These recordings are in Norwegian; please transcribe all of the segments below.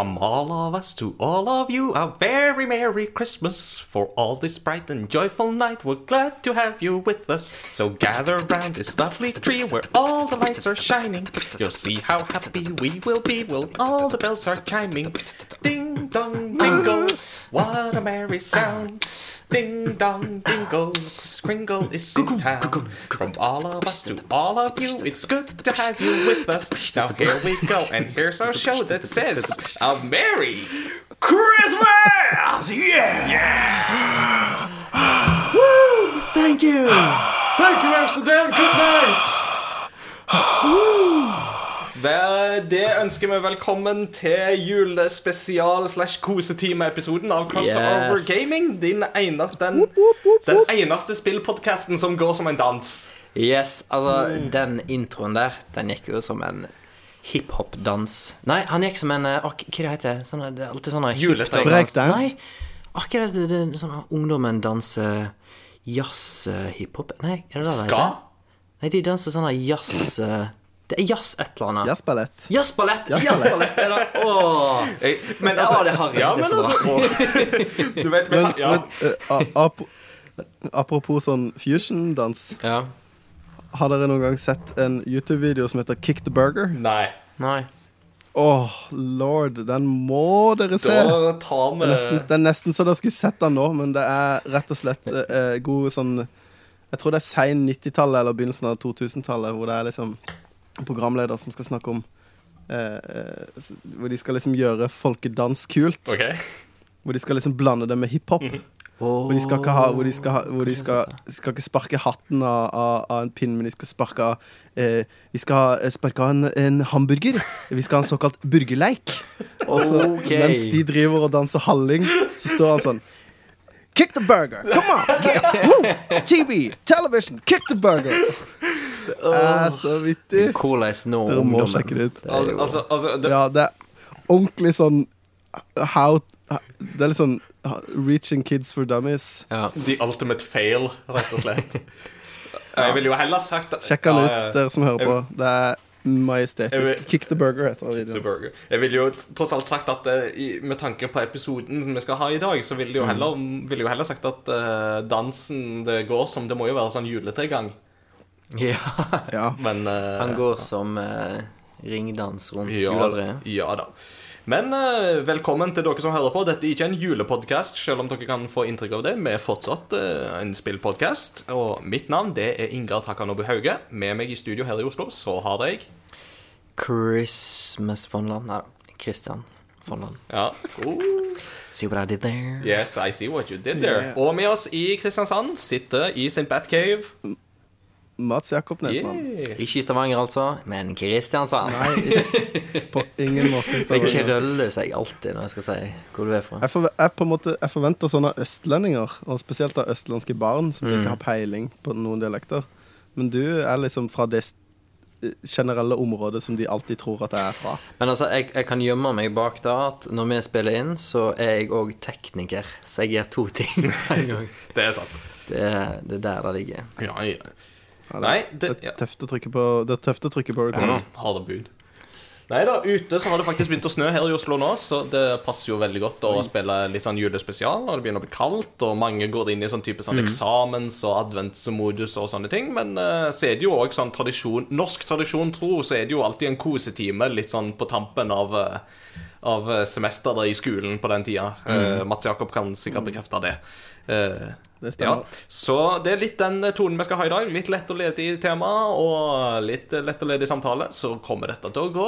From all of us to all of you, a very Merry Christmas. For all this bright and joyful night, we're glad to have you with us. So gather round this lovely tree where all the lights are shining. You'll see how happy we will be while all the bells are chiming. Ding dong dingle, what a merry sound. Ding dong dingle, Kringle is in town. From all of us to all of you, it's good to have you with us. Now here we go, and here's our show that says a Merry Christmas! Yeah! Yeah! Woo! Thank you! Thank you, Amsterdam. Good night. Vel, Det ønsker vi velkommen til julespesial slash kosetime-episoden av Crossover Yes. Gaming. Din eneste, den, den eneste spillpodkasten som går som en dans. Yes, altså, den introen der, den gikk jo som en hiphop-dans. Nei, han gikk som en eh, ak- Hva det heter sånn, Det er alltid sånn Juletøy. Breakdance? Nei, akkurat det, det, det, sånn ungdommen danser jazz-hiphop Nei, er det det det Ska? heter? Nei, de danser sånn jazz eh, Det er jazz et eller annet. Jazzballett. Jazzballett! Jazzballett. Er det. Åh. Men Ja, det har jeg Ja, Det er men så bra. altså Du vet, Men, ja. men uh, ap apropos sånn fusion-dans. Ja. Har dere noen gang sett en YouTube-video som heter Kick the Burger? Nei. Nei. Åh, lord, den må dere se. Da tar vi Det er nesten, det er nesten så dere skulle sett den nå, men det er rett og slett eh, god sånn Jeg tror det er sein 90-tallet eller begynnelsen av 2000-tallet, hvor det er liksom programleder som skal snakke om eh, eh, Hvor de skal liksom gjøre folkedans kult. Okay. Hvor de skal liksom blande det med hiphop. Hvor de skal ikke ha Hvor de skal, hvor de skal, skal ikke sparke hatten av, av, av en pinn, men de skal sparke av eh, Vi skal eh, sparke av en, en hamburger. Vi skal ha en såkalt burgerleik. Og så, Ok. Mens de driver og danser halling, så står han sånn Kick the burger! Come on! Yeah. Woo! TV! Television! Kick the burger! Det er så vittig. Hvordan nå Dere må ungdommen? sjekke det ut. Er Altså, altså, altså det, Ja, det er ordentlig sånn How Det er litt sånn Reaching kids for dummies. ja. The ultimate fail, rett og slett. Jeg ville jo heller sagt Sjekk den ut, ja. dere som hører på. Det er majestetisk. Kick the burger heter The videoen. burger. Jeg ville jo tross alt sagt at eh, med tanke på episoden som vi skal ha i dag, så ville jeg jo heller, ville jeg jo heller sagt at eh, dansen det går som Det må jo være sånn juletregang. ja. Ja. Men uh, Han går som ringdans rundt ja, juletreet. ja da. Men uh, velkommen til dere som hører på. Dette er ikke en julepodkast, selv om dere kan få inntrykk av det. Vi er fortsatt uh, en spillpodkast. Og mitt navn det er Ingar Takanobu Hauge. Med meg i studio her i Oslo så har jeg Christmas von Land. Nei Christian von Land. Ja. Oh. See what I did there? Yes, I see what you did there. Yeah. Og med oss i Kristiansand sitter i sin Batcave Mats Jakob Nesmann. yeah. Ikke i Stavanger, altså, men Kristiansand. Nei, på ingen måte. Det krøller seg alltid når jeg skal si hvor du er fra. Jeg, for, jeg, på en måte, jeg forventer sånne østlendinger, og spesielt av østlandske barn, som ikke har peiling på noen dialekter. Men du er liksom fra det generelle området som de alltid tror at jeg er fra. Men altså, jeg, jeg kan gjemme meg bak da at når vi spiller inn, så er jeg òg tekniker. Så jeg gjør to ting på en gang. Det er sant. Det er, det er der det ligger. Ja, ja. Ja, Nei, det, det er tøft å trykke på Det er tøft å trykke på record. Ja, Har det bud. Nei da, ute så har det faktisk begynt å snø her i Oslo nå, så det passer jo veldig godt å spille litt sånn julespesial. når det begynner å bli kaldt, og mange går inn i sånn type sånn eksamens- og adventsmodus og sånne ting. Men uh, så er det jo òg sånn tradisjon Norsk tradisjon tro, så er det jo alltid en kosetime litt sånn på tampen av uh, av semesteret i skolen på den tida. Eh, Mats Jakob kan sikkert bekrefte det. Eh, Det ja, så det er litt den tonen vi skal ha i dag. Litt lett og ledig tema og litt lett og ledig samtale. Så kommer dette til å gå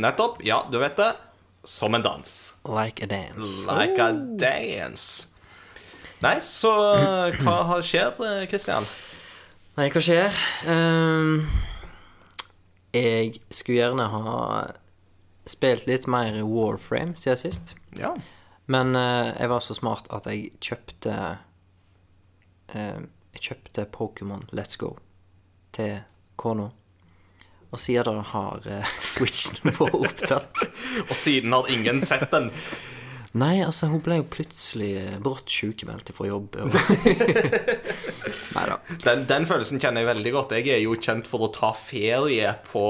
nettopp, ja, du vet det, som en dans. Like a dance. Like a dance. Nei, så hva har- skjer, Kristian? Christian? Nei, hva skjer? Um, jeg skulle gjerne ha spilt litt mer Warframe siden sist. Ja. Men uh, jeg var så smart at jeg kjøpte eh, Jeg kjøpte Pokémon Let's Go til kona. Og siden har eh, Switchen vært opptatt Og siden har ingen sett den. Nei, altså, hun ble jo plutselig eh, brått sykemeldt fra jobb. Og... Nei da. den. Den følelsen kjenner jeg veldig godt. Jeg er jo kjent for å ta ferie på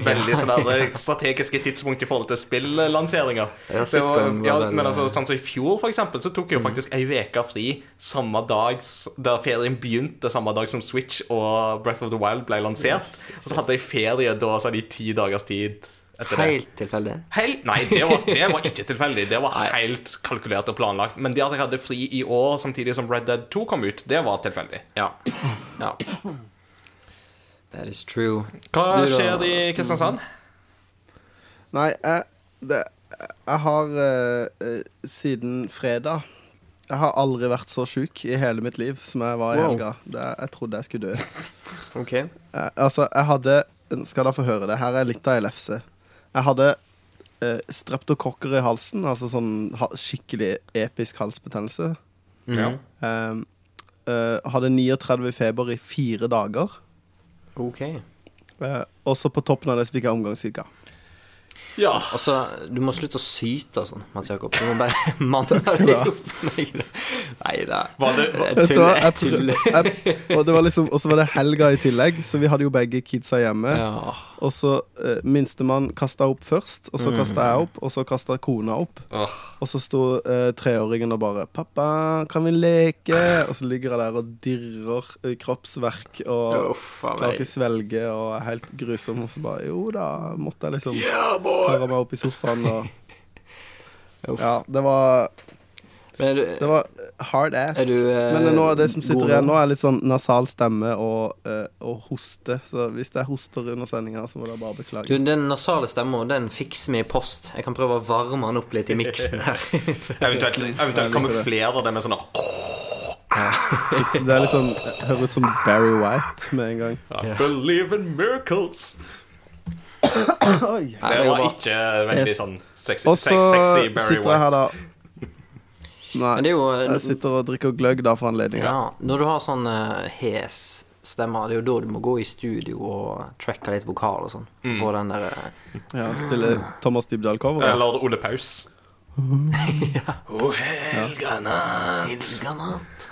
veldig sånn der strategiske tidspunkt i forhold til spillanseringer. Ja, men altså, eh, sånn som I fjor for eksempel, så tok jeg jo faktisk ei uke fri samme dag der ferien begynte, samme dag som Switch og Breath of the Wild ble lansert. Og så hadde jeg ferie da sånn i ti dagers tid etter. Helt tilfeldig. Helt, nei, det var, det var ikke tilfeldig. Det var helt kalkulert og planlagt. Men det at jeg hadde fri i år samtidig som Red Dead 2 kom ut, det var tilfeldig. Ja. ja. That is true. Hva Du da? skjer i Kristiansand? Nei, jeg, det, jeg har eh, eh, siden fredag Jeg har aldri vært så sjuk i hele mitt liv som jeg var i Wow. helga. Det, jeg trodde jeg skulle dø. OK. Jeg, altså, jeg hadde Skal dere få høre det. Her er litt av ei lefse. Jeg hadde eh, streptokokker i halsen, altså sånn ha, skikkelig episk halsbetennelse. Ja. Eh, eh, hadde 39 feber i fire dager. OK. Eh, og så på toppen av det så fikk jeg omgangssyke. ja. Altså, du må slutte å syte sånn, Mats Jakob. Du må bare manne deg opp. Nei da. Var det. Jeg tuller. Og det var liksom Og så var det helga i tillegg, så vi hadde jo begge kidsa hjemme. Ja. Og så eh, Minstemann kasta opp først, og så Mm. kasta jeg opp, og så kasta kona opp. Oh. Og så sto eh, treåringen og bare 'Pappa, kan vi leke?' Og så ligger jeg der og dirrer kroppsverk og a klarer ikke svelge og er helt grusom. Og så bare Jo da, måtte jeg liksom høre meg opp i sofaen og Uff. Ja, det var Men er du, Det var hard ass. Er du, eh, Men nå, det som sitter igjen nå? er litt sånn nasal stemme og, eh, og hoste. Så hvis det er hoster under sendinga, så må dere bare beklage. du, den nasale stemmen, den fikser vi i post. Jeg kan prøve å varme den opp litt i miksen her. Eventuelt, eventuelt kamuflere det med sånn Det er litt sånn Hører ut som Barry White med en gang. I Believe in miracles. Oi. Det var ikke veldig sånn sexy, sexy Barry White. Og Barry sitter jeg her, da. Nei, Men det er jo jeg sitter og drikker gløgg da for anledninga. Ja, når du har sånn uh, hes stemme, det er jo da du må gå i studio og tracke litt vokal og sånn. Mm. Få den der uh, Ja, Stille Thomas Dybdahl-cover. Eller Ole Paus. O helganatt. Granat.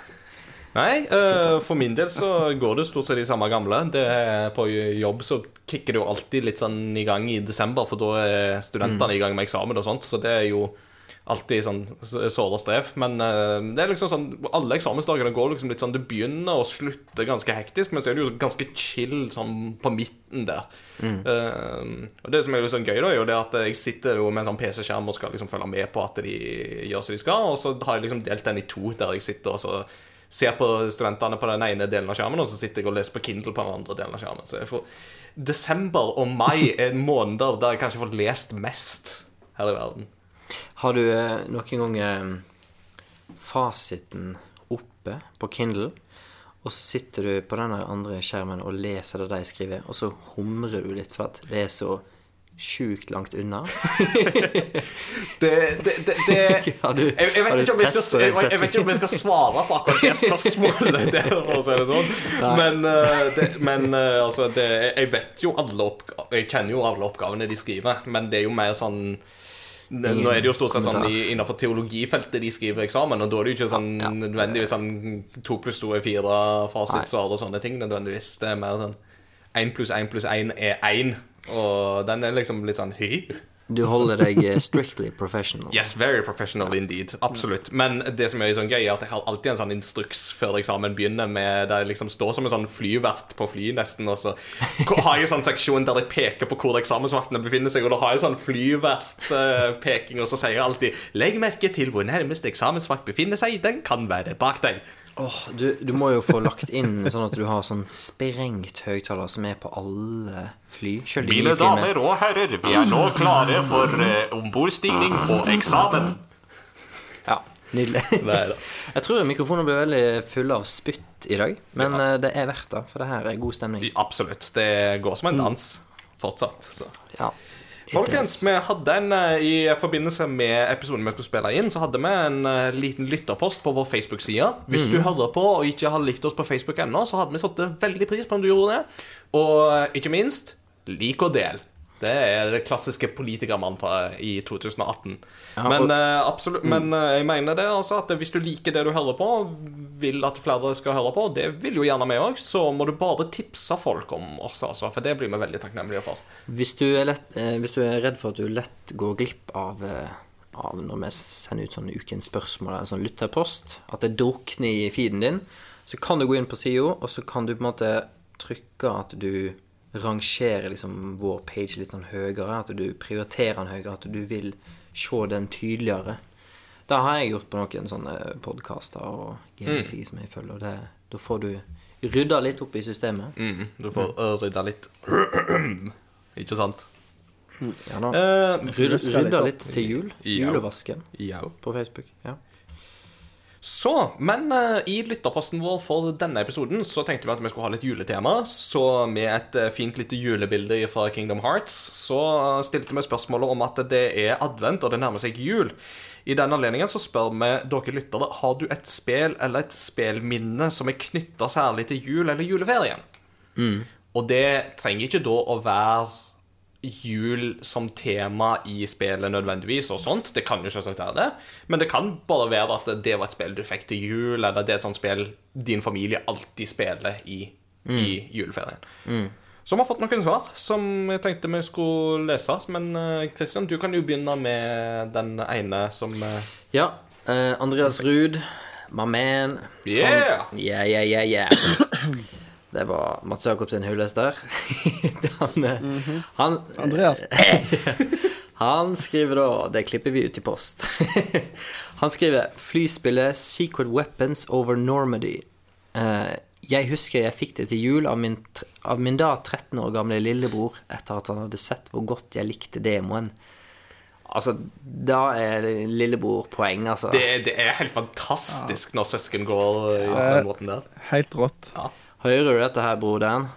Nei, uh, for min del så går det stort sett de samme gamle. Det er På jobb så kicker det jo alltid litt sånn i gang i desember, for da er studentene i gang med eksamen og sånt, så det er jo alltid sånn såre strev. Men eh, det er liksom sånn alle eksamensdagene går liksom litt sånn Det begynner og slutter ganske hektisk, men så er det jo ganske chill sånn på midten der. Eh, og det som er litt sånn gøy, da, er jo det at jeg sitter jo med en sånn PC-skjerm og skal liksom følge med på at de gjør som de skal, og så har jeg liksom delt den i to, der jeg sitter og så ser på studentene på den ene delen av skjermen, og så sitter jeg og leser på Kindle på den andre delen av skjermen. Så jeg får Desember og mai er måneder der jeg kanskje får lest mest her i verden. Har du eh, noen gang eh, fasiten oppe på Kindle, og så sitter du på den andre skjermen og leser det de skriver, og så humrer du litt for at det er så sjukt langt unna? Det, det, det, det Har du- jeg, jeg, vet ikke om jeg, skal, jeg, jeg vet ikke om jeg skal svare på akkurat det spørsmålet. der, for å si det sånn. Men, eh, men altså det, Jeg vet jo alle oppgaver Jeg kjenner jo alle oppgavene de skriver, men det er jo mer sånn Nå er det jo stort sett sånn innenfor teologifeltet de skriver eksamen, og da er det jo ikke sånn nødvendigvis sånn to pluss to er fire fasitsvar og sånne ting nødvendigvis. Det er mer sånn én pluss én pluss én er én, og den er liksom litt sånn hy. Du holder deg eh, strictly professional. Yes, very professional indeed. Absolutt. Men det som er sånn gøy, er at jeg har alltid en sånn instruks før eksamen begynner, med der jeg liksom står som en sånn flyvert på fly, nesten, og så har jeg en sånn seksjon der jeg peker på hvor eksamensvaktene befinner seg, og da har jeg sånn flyvertpeking, og så sier jeg alltid 'Legg merke til hvor nærmeste eksamensvakt befinner seg. Den kan være bak deg'. Åh, du, du må jo få lagt inn sånn at du har sånn sprengt høyttaler som er på alle fly. Selv de damer og herrer, vi er nå klare for eh, ombordstigning på eksamen. Ja, nydelig. Neida. Jeg tror mikrofonen blir veldig full av spytt i dag, men eh, det er verdt det, for det her er god stemning. Absolutt. Det går som en dans fortsatt. så Ja. Folkens, vi hadde en eh, i forbindelse med episoden vi skulle spille inn, så hadde vi en eh, liten lytterpost på vår Facebook-side. Hvis du hører på og ikke har likt oss på Facebook ennå, så hadde vi satt veldig pris på om du gjorde det. Og eh, ikke minst, lik og del. Det er det klassiske politikermantraet i 2018. Ja, men og- eh, absolutt Men eh, jeg mener det altså at hvis du liker det du hører på, vil at flere skal høre på, det vil jo gjerne vi òg, så må du bare tipse folk om oss, altså. For det blir vi veldig takknemlige for. Hvis du, er lett, eh, hvis du er redd for at du lett går glipp av, av når vi sender ut sånn ukens spørsmål eller sånn lytterpost, at det drukner i feeden din, så kan du gå inn på sida, og så kan du på en måte trykke at du rangerer liksom vår page litt sånn høyere, at du prioriterer den høyere, at du vil se den tydeligere. Det har jeg gjort på noen sånne podkaster og gaming-sider som jeg følger, det, da får du rydda litt opp i systemet. Mm, du får mm. rydda litt Ikke sant? Ja da. Eh, Rydda, litt litt til jul. Ja. Julevasken ja. på Facebook. Ja. Så, men eh, i lytterposten vår for denne episoden så tenkte vi at vi skulle ha litt juletema. Så med et eh, fint lite julebilde fra Kingdom Hearts så stilte vi spørsmålet om at det er advent og det nærmer seg jul. I den anledningen så spør vi dere lyttere har du et spel eller et spelminne som er knytta særlig til jul eller juleferien. Og det trenger ikke da å være jul som tema i spillet nødvendigvis, og sånt. Det kan jo selvsagt være det. Men det kan bare være at det var et spill du fikk til jul, eller det er et sånt spill din familie alltid spiller i, i juleferien. Så vi har fått noen svar som jeg tenkte vi skulle lese. Men Kristian, Christian, du kan jo begynne med den ene som eh, ja Uh, Andreas Ruud, my man. Yeah! Han, yeah, yeah, yeah, yeah. Det var Mats Jakobs hyllest der. han, eh, han, Andreas. Han skriver da Det klipper vi ut i post. Han skriver flyspillet Secret Weapons over Normandy. Eh, jeg husker jeg fikk det til jul av min, av min da 13 år gamle lillebror etter at han hadde sett hvor godt jeg likte demoen. Altså, da er lillebror poeng, altså. Det, det er helt fantastisk når søsken går ja. på den måten der. Helt rått. Hører du dette her, broderen?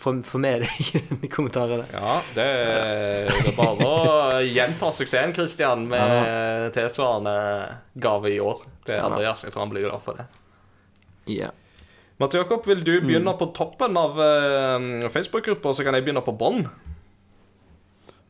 Få med deg i kommentarene. Ja, det det er bare å gjenta suksessen, Christian, med tilsvarende gave i år til. Andreas. Jeg tror han blir glad for det. Ja. Mats Jakob, vil du begynne på toppen av eh, Facebook-gruppa, så kan jeg begynne på bånn?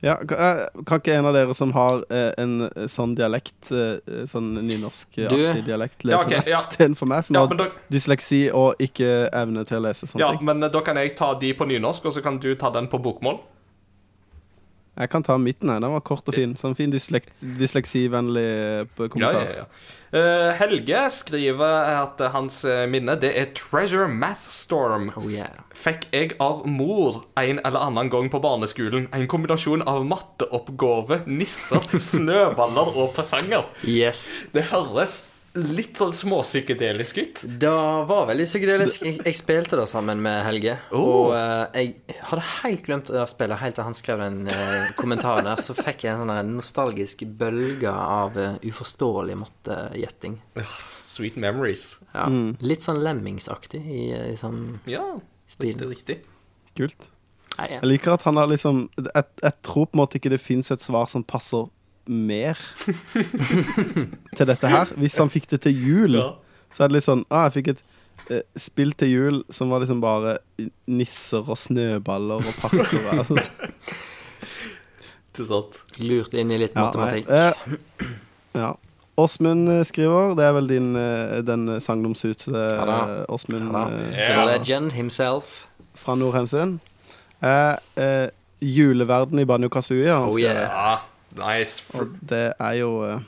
Ja, eh, kan ikke en av dere som har eh, en eh, sånn dialekt, eh, sånn nynorskaktig dialekt, dialekt, Ja, lese ok, det ja. istedenfor meg, som Ja, har da, dysleksi og ikke evne til å lese sånne ja, ting? men da kan jeg ta de på nynorsk, og så kan du ta den på bokmål. Jeg kan ta midten her. Den var kort og fin. Sånn fin dyslekt, dysleksivennlig kommentar. Ja, kommentar. ja, ja. Eh, Helge skriver at hans eh, minne det er Treasure Math Storm. Oh yeah. Fikk jeg av mor en eller annen gang på barneskolen en kombinasjon av matteoppgave, nisser, snøballer og presanger. Yes. Det høres litt sånn småpsykedelisk ut. Det var veldig psykedelisk. Jeg, jeg spilte det sammen med Helge. Oh. Og uh, jeg hadde helt glemt det spillet helt til han skrev den uh, kommentaren der. Så fikk jeg en sånn nostalgisk bølge av uh, uforståelig mattegjetting. Sweet memories. Ja. Litt sånn Lemmingsaktig i, i sånn Ja, Stil. riktig, riktig. Kult. Nei, ja. Jeg liker at han har liksom Jeg, jeg tror på en måte ikke det fins et svar som passer mer til dette her. Hvis han fikk det til jul, Ja. så er det litt sånn ah, Jeg fikk et eh, spill til jul som var liksom bare nisser og snøballer og pakker. og alt. Ikke sant? Lurt inn i litt Ja, matematikk. eh, ja. Åsmund eh, skriver. Det er vel din eh, den sagnomsuste Ja Åsmund Ja eh, The Ja. legend himself. fra Nordheimsund. Eh, eh, juleverden i Banjo Kazooie. han Oh, yeah. Nice. Og det er jo eh,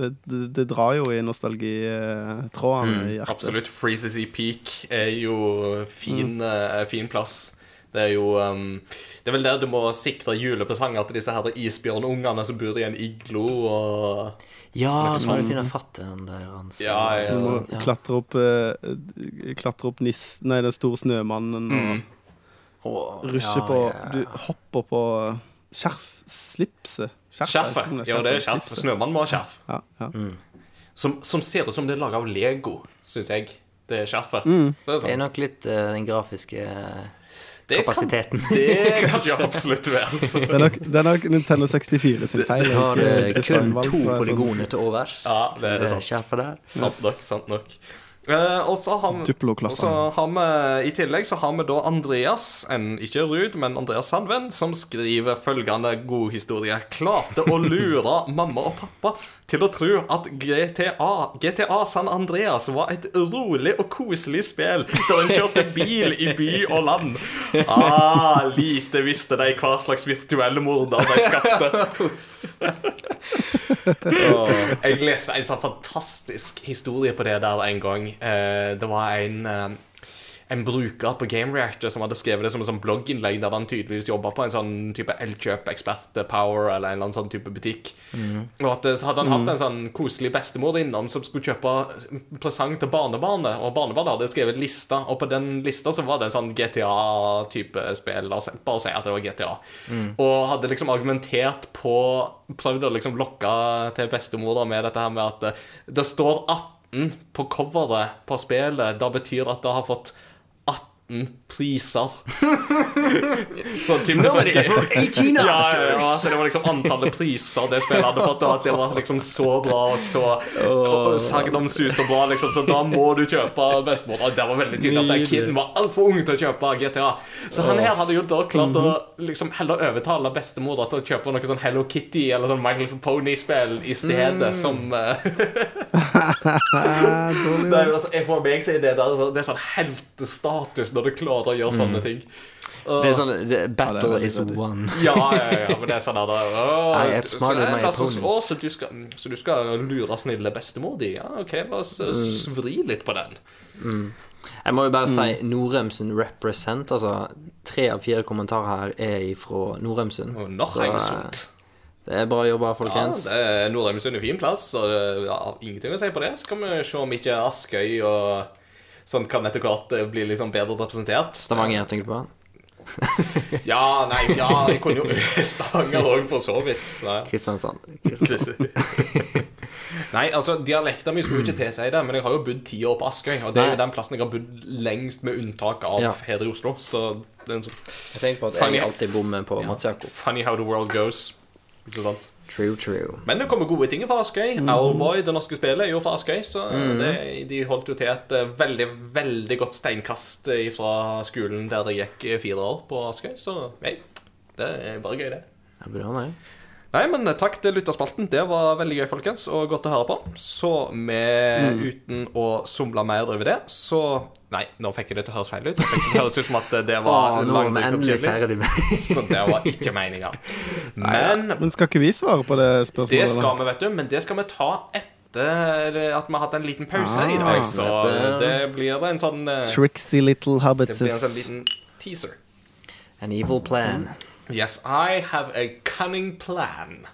det, det, det drar jo i nostalgitrådene i hjertet. Absolutt. Freezes i Peak er jo fin, eh, fin plass. Det er jo um, Det er vel der du må sikre julepresanger til disse her isbjørnungene som bor i en iglo og Ja, så må du finne fatteren der hans Ja, ja, Du må ja. klatre opp, eh, klatre opp nis, nei, den store snømannen og Å, rusje ja, på ja. Du hopper på skjerfslipset. Ikke Skjerfet. Ja, det er skjerf. Snømannen må ha skjerf. Ja, ja. Mm. Som, som ser ut som det er laga av Lego, syns jeg. Det er skjerfet. Mm. Så det er Det er sånn. nok litt uh, den grafiske det kapasiteten. kan, det kan jo absolutt være. Så. Det er, nok, det er nok Nintendo 64 sin feil. Det, har ikke eh, kun to sånn. polygoner til overs. Ja, det er til sant. Sant nok. sant nok Eh, og så har vi og så har vi I tillegg så har vi da Andreas, en, ikke Ruud, men Andreas Sandven, som skriver følgende god historie. Klarte å lure mamma og pappa til å tro at GTA, GTA San Andreas var et rolig og koselig spill der en kjørte bil i by og land. Ah, lite visste de hva slags virtuelle morder de skapte. oh, Jeg leste en sånn fantastisk historie på det der en gang. Eh, Det var en eh, en bruker på Game Reactor som hadde skrevet det som en sånn blogginnlegg der han tydeligvis jobba på en sånn type Elkjøp-ekspert-power eller en eller annen sånn type butikk. Og at eh, så hadde han hatt en sånn koselig bestemor innom som skulle kjøpe presang til barnebarnet, og barnebarnet hadde skrevet lista, og på den lista så var det en sånn GTA-type spill. La oss bare si at det var GTA. Og hadde liksom argumentert på Prøvd å liksom lokke til bestemora med dette her med at eh, det står 18 på coveret på spillet. Det betyr at det har fått 18 priser. så typisk sånn- ja, ja, ja, så det var liksom antallet priser det spillet hadde fått, og at det var liksom så bra og så oh. sagnomsust og bra, liksom, så da må du kjøpe bestemor. Og det var veldig tydelig at den kiden var altfor ung til å kjøpe GTA. Så han her hadde jo da klart å liksom heller overtale bestemora til å kjøpe noe sånn Hello Kitty eller sånn My Little Pony-spill i stedet, som eh, det er jo altså, For meg så er det der Det er sånn heltestatus når du klarer å gjøre sånne ting. Det er sånn det, Battle Ja, det er is veldig one. Ja, ja, ja, men det er sånn der uh, å, I outsmarted så- my altså, opponent. å, så, du skal, så du skal lure snille bestemor di? Ja, OK, la oss Mm. vri litt på den. Jeg må jo bare si Norheimsen represent. Altså, tre av fire kommentarer her er fra Norheimsen. Og Så, en eh. Det er bra jobba, Ja, folkens. det er en fin plass, og ja, ingenting å si på det. Skal vi se om ikke Askøy og sånn kan etter hvert eh, bli liksom bedre representert. Stavanger, tenker du på? Ja, nei, ja, jeg kunne jo Stavanger òg, for så vidt. Kristiansand. Kristiansand. Nei, altså, dialekta mi skulle ikke tilsi det, men jeg har jo bodd ti år på Askøy, og det er jo den plassen jeg har bodd lengst, med unntak av Ja. her i Oslo. Så det er en sånn Jeg tenker på at Funny- jeg alltid bommer på Mats Jakob. funny how the world goes. Ikke sant? True, true. Men det kommer gode ting fra Askøy. Owlboy, det norske spillet, er jo fra Askøy. Så det, de holdt jo til et eh, veldig, veldig godt steinkast eh, fra skolen der det gikk eh, fire år på Askøy. Så nei, det er bare gøy, det. Det er bra, det. Nei, men eh, takk til lytterspalten. Det var veldig gøy, folkens, og godt å høre på. Så med, uten å somle mer over det, så Nei, nå fikk jeg det til å høres feil ut. Det høres ut som at det Å, var nå er vi langt endelig ferdig med Så det var ikke meninga. Men Men skal ikke vi svare på det spørsmålet? det skal vi, vet du. Men det skal vi ta etter at vi har hatt en liten pause i Ah, dag. Så det blir en sånn eh, Tricksy little Det blir en sånn liten teaser. An evil plan. Yes, I have a cunning plan.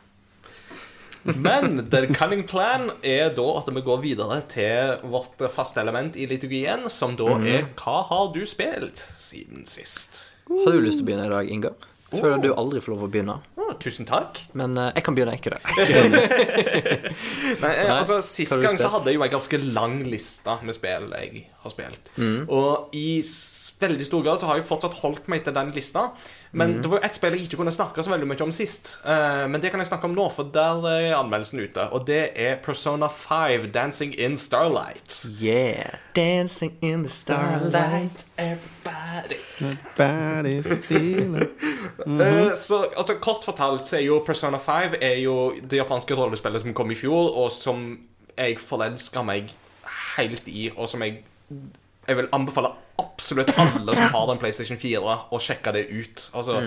Men the cunning plan er da at vi går videre til vårt faste element i liturgien, som da er Hva har du spilt siden sist? Har du lyst til å begynne i dag, Inga? Jeg føler du aldri får lov å begynne. Oh, tusen takk. Men uh, jeg kan begynne, ikke det. Nei, eh, altså Sist gang så hadde jeg jo en ganske lang liste med spill jeg har spilt. Og i veldig stor grad så har jeg fortsatt holdt meg til den lista. Men det var jo ett spill jeg ikke kunne snakke så veldig mye om sist. Uh, men det kan jeg snakke om nå, for der er anmeldelsen ute. Og det er Persona 5 Dancing in Starlight. Yeah. Dancing in the starlight. everybody Everybody's stealing. uh, Så altså Kort fortalt så er jo Persona 5 er jo det japanske rollespillet som kom i fjor, og som jeg forelska meg helt i, og som jeg Jeg vil anbefale absolutt alle som har den PlayStation 4, å sjekke det ut. Altså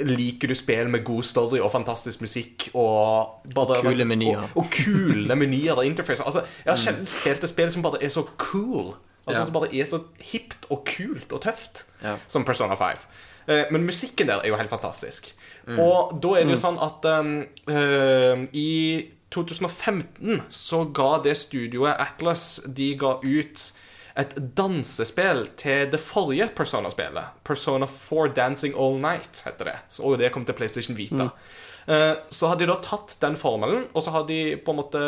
Liker du spill med god story og fantastisk musikk og bare, Kule menyer. Og, og kule menyer og interface. Altså, jeg har sjelden spilt et spill som bare er så cool. Altså Ja. Som bare er så hipt og kult og tøft Ja. som Persona 5. Eh, Men musikken der er jo helt fantastisk. Og da er det jo sånn at um, uh, i 2015 så ga det studioet Atlas De ga ut et dansespill til det forrige Persona-spillet. Persona 4 Dancing All Night heter det. Så- Og det kom til PlayStation Vita. Mm. Så har de da tatt den formelen, og så har de på en måte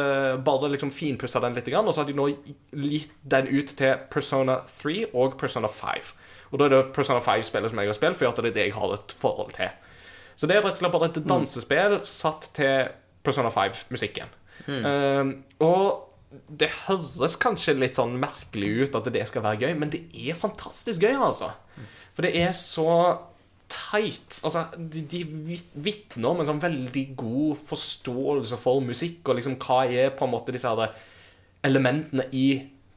bare liksom finpussa den litt, og så har de nå gitt den ut til Persona 3 og Persona 5. Og da er det Persona 5-spillet som jeg har spilt, for det er det jeg har et forhold til. Så det er rett og slett bare et dansespill satt til Persona 5-musikken. Mm. og Det høres kanskje litt sånn merkelig ut at det skal være gøy, men det er fantastisk gøy, altså. For det er så tight. Altså, de, de vitner om en sånn veldig god forståelse for musikk, og liksom hva er på en måte disse her elementene i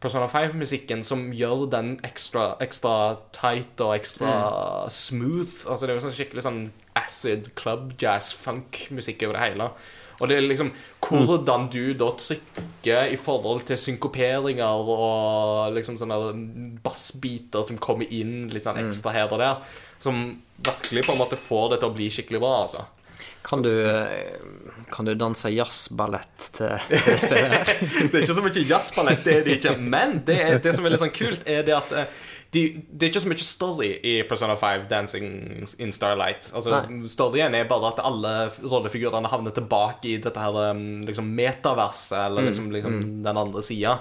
Persona 5-musikken som gjør den ekstra, ekstra tight og ekstra smooth. Altså Det er jo sånn skikkelig sånn acid, club, jazz, funk-musikk over det hele. Og det er liksom hvordan du da trykker i forhold til synkoperinger og liksom sånne bassbiter som kommer inn litt sånn ekstra her og der, som virkelig på en måte får det til å bli skikkelig bra, altså. Kan du, eh, kan du danse jazzballett til til det spillet? her? Det er ikke så mye jazzballett, det er det ikke. Men det, er, det som er litt sånn kult, er det at eh, de, det er ikke så mye story i Persona 5 Dancing in Starlight. Altså, Nei. Storyen er bare at alle rollefigurene havner tilbake i dette her um, liksom metaverset, eller liksom, liksom den andre sida,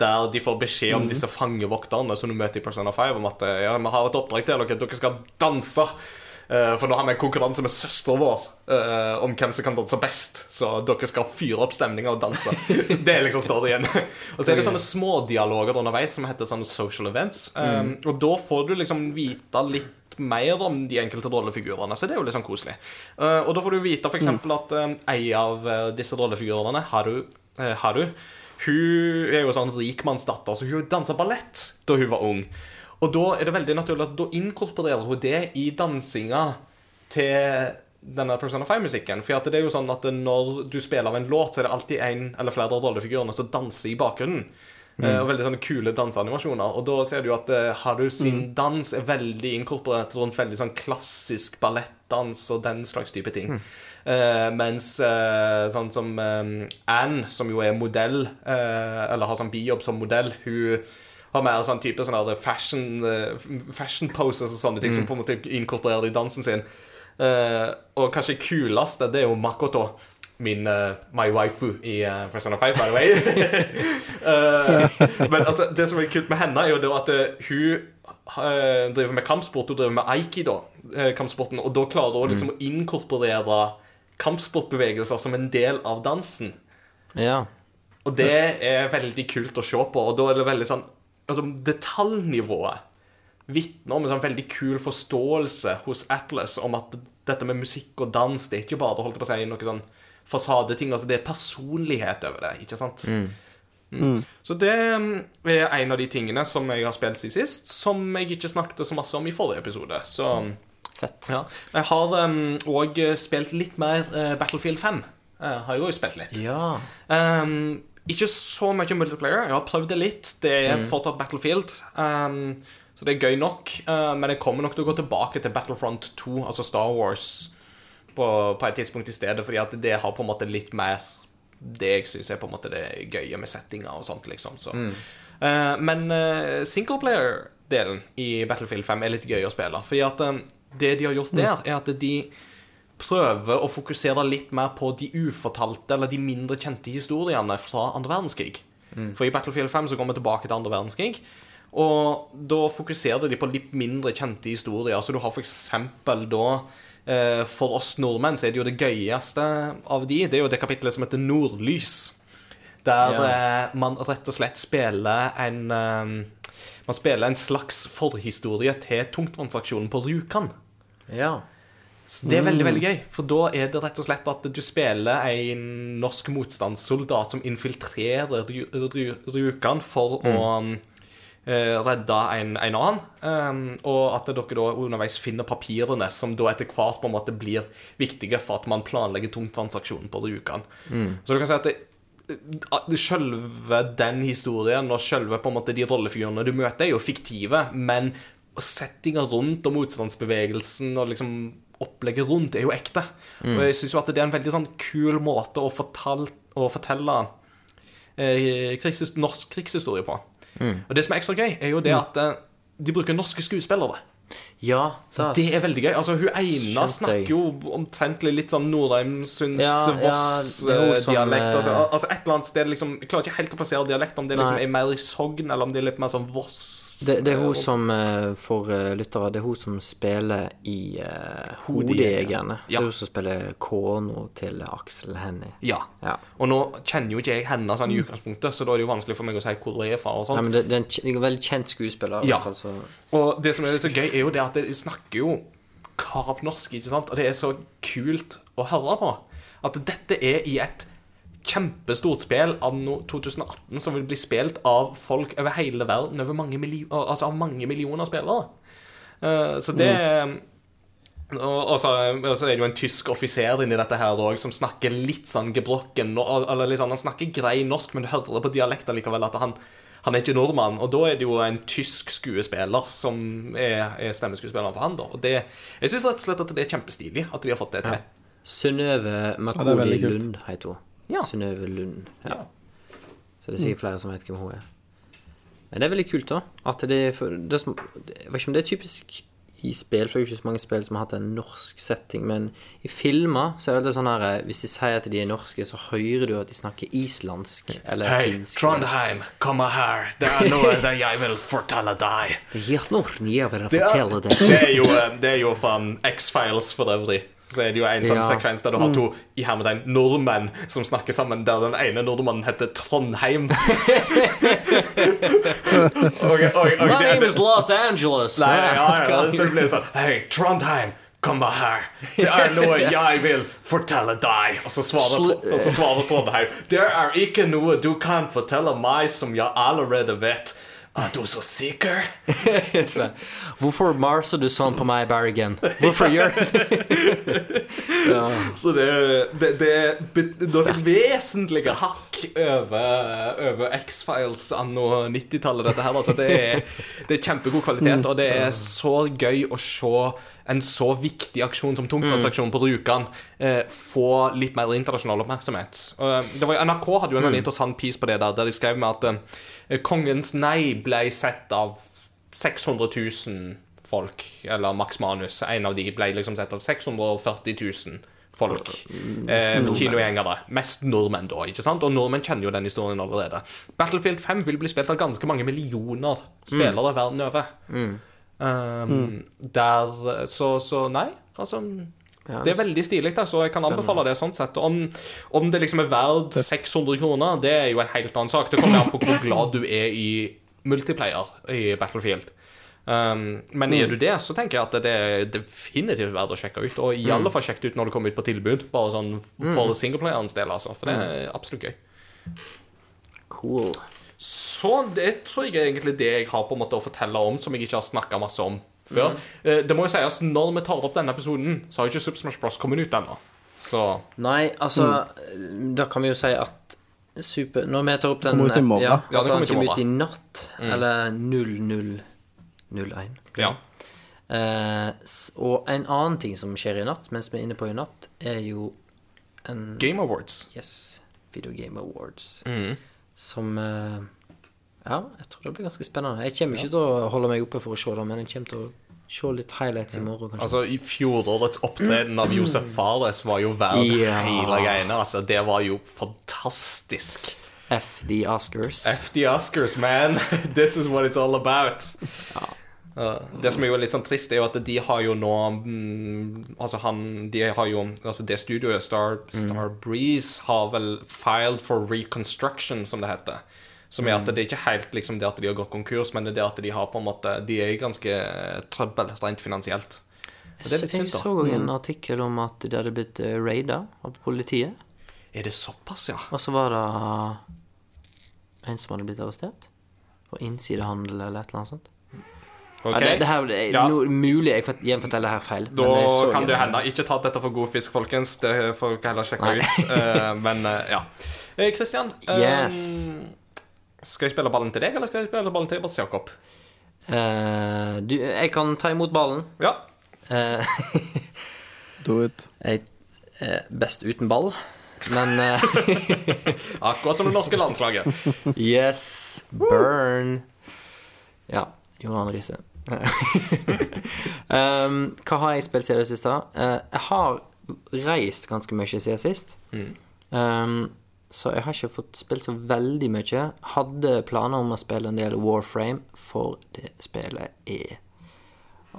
der de får beskjed om disse fangevokterne som du møter i Persona 5, om at eh, ja, vi har et oppdrag til dere, dere skal danse. Eh, For nå har vi en konkurranse med søstera vår eh, om hvem som kan danse best. Så dere skal fyre opp stemninga og danse. Det er liksom storyen. og så er det sånne smådialoger underveis som heter sånne social events. Um, Og da får du liksom vite litt mer om de enkelte rollefigurene, så det er jo litt sånn koselig. Eh, og da får du vite f.eks. eksempel at ei av eh, disse rollefigurene, Haru, eh, Haru hun er jo sånn rikmannsdatter, så hun dansa ballett da hun var ung. Og da er det veldig naturlig at da inkorporerer hun det i dansinga til denne Persona 5-musikken. For det er jo sånn at når du spiller av en låt, så er det alltid en eller flere av rollefigurene som danser i bakgrunnen. Mm. og veldig sånne kule danseanimasjoner. Og da ser du at uh, Haru sin dans er veldig inkorporert rundt veldig sånn klassisk ballettdans og den slags type ting. Eh, mens uh, sånn som um, Anne, som jo er modell, eh, eller har sånn bijobb som modell, hun har mer sånn type sånne fashion, eh, fashion poses og sånne ting som på en måte inkorporerer i dansen sin. Uh, og kanskje kuleste, det er jo Makoto. Min uh, my waifu i uh, Persona 5, by the way. uh, men altså, det som er kult med henne, er jo at hun driver med kampsport. Hun driver med aikido, kampsporten, og da klarer hun liksom å inkorporere kampsportbevegelser som en del av dansen. Ja. Og det er veldig kult å se på, og da er det veldig sånn Altså, detaljnivået vitner om en sånn veldig kul forståelse hos Atlas om at dette med musikk og dans, det er ikke bare holdt på å si, noe sånn fasadeting. Altså, det er personlighet over det, ikke sant? Mm. Så det mm, er en av de tingene som jeg har spilt siden sist, som jeg ikke snakket så masse om i forrige episode. Så Fett. ja. Jeg har òg spilt litt mer uh, Battlefield 5. Uh, har jeg òg spilt litt. Ja. Um, ikke så mye multiplayer. Jeg har prøvd det litt. Det er fortsatt Battlefield. Um, så det er gøy nok. Uh, men jeg kommer nok til å gå tilbake til Battlefront 2, altså Star Wars, på, på et tidspunkt i stedet, fordi at det har på en måte litt mer det jeg syns er på en måte det gøye med settinga og sånt, liksom. Så. Uh, men uh, singleplayer-delen i Battlefield 5 er litt gøy å spille. Fordi at um, det de har gjort der, er at de prøver å fokusere litt mer på de ufortalte eller de mindre kjente historiene fra andre verdenskrig. For i Battlefield 5 så går vi tilbake til andre verdenskrig. Og da fokuserer de på litt mindre kjente historier. Så du har for eksempel da eh, For oss nordmenn så er det jo det gøyeste av de. Det er jo det kapitlet som heter Nordlys. Der eh, man rett og slett spiller en eh, Man spiller en slags forhistorie til tungtvannsaksjonen på Rjukan. Ja. Så Det er veldig veldig gøy, for da er det rett og slett at du spiller en norsk motstandssoldat som infiltrerer Rjukan for å eh, redde en, en annen. Um, og at dere da underveis finner papirene som da etter hvert på en måte blir viktige for at man planlegger tungtransaksjonen på Rjukan. Så du kan si at det, Selve den historien og selve på en måte de rollefigurene du møter, er jo fiktive, men settinga rundt og motstandsbevegelsen og liksom opplegget rundt er jo ekte. Og jeg syns jo at det er en veldig sånn kul måte å, fortelle, å fortelle eh, krigshis norsk krigshistorie på. Og det som er ekstra gøy, er jo det at eh, de bruker norske skuespillere. Ja, da, Det er veldig gøy. Altså, Hun ene snakker jo omtrentlig litt sånn Nordheim, Sunds, Ja, ja, Voss det er jo eh. Altså, eh, altså et eller annet sted liksom Jeg klarer ikke helt å plassere dialekt, om det liksom er mer i Sogn, eller om det er litt mer sånn Voss Det, det er hun som, eh, for eh, lyttere, det er hun som spiller i uh, Hodejegerne. Ja. Det er hun som spiller kona til Aksel Hennie. Ja. Ja. Og nå kjenner jo ikke jeg henne sånn i utgangspunktet, så da er det jo vanskelig for meg å si hvor hun er fra og sånt. Ja, men det, det er en veldig kjent skuespiller. Ja. fall, så Og det som er så gøy, er jo det at de snakker jo Karavnorsk, ikke sant? Og det er så kult å høre på. At dette er i et kjempestort spill anno 2018 som vil bli spilt av folk over hele verden, over mange millioner, altså av mange millioner spillere. Uh, så det og, og, så, og så er det jo en tysk offiser inni dette her også, som snakker litt sånn gebrokken Eller litt sånn, Han snakker grei norsk, men du hører på dialekten likevel at han, han er ikke nordmann. Og da er det jo en tysk skuespiller som er, er stemmeskuespilleren for han. da Og det, Jeg syns rett og slett at det er kjempestilig at de har fått det til. Synnøve Ja, det er Makodi. Lund heter hun. Ja. Synnøve Lund. Ja. Så det er sikkert flere som vet hvem hun er. Men det er veldig kult, da. At det for, det som, Jeg vet ikke om det er typisk i spill, for det er jo ikke så mange spill som har hatt en norsk setting, men i filmer så er det sånn her eh, Hvis de sier at de er norske, så hører du at de snakker islandsk eller Hei, finsk. Trondheim, kom her. Det er noe der jeg vil fortelle deg. Det er noe jeg vil Det er, fortelle det. det er jo, det er jo faen X-Files for øvrig. Så er det jo en sånn Ja. sekvens der du har to i hermetegn nordmenn som snakker sammen, der den ene nordmannen heter Trondheim. okay, okay, okay, My name is Los Angeles. Nei, ja, ja, så det sånn Hei, Trondheim, kom bare her. Det er noe jeg vil fortelle deg. Og så svarer, og så svarer Trondheim Det er ikke noe du kan fortelle meg som jeg allerede vet. Er du så sikker? Hvorfor marser du sånn på meg, Bergen? Hvorfor gjør du det? Så det, det, det er noen vesentlige hakk over, over X-Files anno 90-tallet, dette her. Altså, det, er, det er kjempegod kvalitet, og det er så gøy å se en så viktig aksjon som tungtvannsaksjonen på Rjukan eh, få litt mer internasjonal oppmerksomhet. Det var, NRK hadde jo en sånn interessant piece på det der, der de skrev med at eh, kongens nei ble sett av 600 000 folk, eller Max Manus. En av de ble liksom sett av 640 000 folk. Eh, kinogjengere. Mest nordmenn, da. ikke sant? Og nordmenn kjenner jo den historien allerede. Battlefield 5 vil bli spilt av ganske mange millioner spillere verden over. Um, Der så, så nei, altså Det er veldig stilig, så jeg kan anbefale det sånn sett. Om, om det liksom er verdt 600 kroner, det er jo en helt annen sak. Det kommer an på hvor glad du er i multiplayer i Battlefield. Um, men er du det, så tenker jeg at det er definitivt verdt å sjekke ut. Og i alle fall sjekke det ut når det kommer ut på tilbud. Bare sånn for singleplayerens del, altså. For det er absolutt gøy. Cool. Så det tror jeg er egentlig det jeg har på en måte å fortelle om, som jeg ikke har snakka masse om før. Mm. Det må jo sies, når vi tar opp denne episoden, så har jo ikke Super Smash Bros. kommet ut ennå. Så Nei, altså Da kan vi jo si at super, Når vi tar opp den Kommer ut i morgen. Ja, Ja, altså, kommer den ut i kommer ut i natt. Eller 0001. ja. Eh, og en annen ting som skjer i natt, mens vi er inne på i natt, er jo en Game Awards. Yes, Video Game Awards. Mm. Som eh, Ja, jeg tror det blir ganske spennende. Jeg kommer ikke til å holde meg oppe for å se det, men jeg kommer til å se litt highlights i morgen, kanskje. Altså, i fjorårets opptreden av Josef Fares var jo verdt Ja. hele greiene. Altså, det var jo fantastisk. F the Oscars. F the Oscars, man. This is what it's all about. Uh, det som er jo litt sånn trist, er jo at de har jo nå mm, Altså han De har jo Altså det studioet, Star, Star Breeze, har vel filed for reconstruction, som det heter. Som er at det er ikke helt liksom det at de har gått konkurs, men det er det at de har på en måte De er ganske trøbbel rent finansielt. Jeg synd, da. så også en artikkel om at de hadde blitt uh, raida av politiet. Er det såpass, ja? Og så var det en som hadde blitt arrestert for innsidehandel eller et eller annet sånt. Ok. Ja, det, det her det er Ja. no, mulig jeg fort- gjenforteller her feil. Da kan det jo hende. Ikke ta dette for god fisk, folkens. Det får dere heller sjekke Nei. ut. Uh, men uh, ja. Kristian, uh, eh, Yes. skal jeg spille ballen til deg, eller skal jeg spille ballen til Mats Jakob? Eh, du, jeg kan ta imot ballen. Ja. Eh, Do it. jeg er best uten ball, men Akkurat som det norske landslaget. Yes, burn. Ja, Johan Riise. um, hva har jeg spilt siden sist da? Eh, jeg har reist ganske mye siden sist. Um, så jeg har ikke fått spilt så veldig mye. Hadde planer om å spille en del Warframe, for det spillet er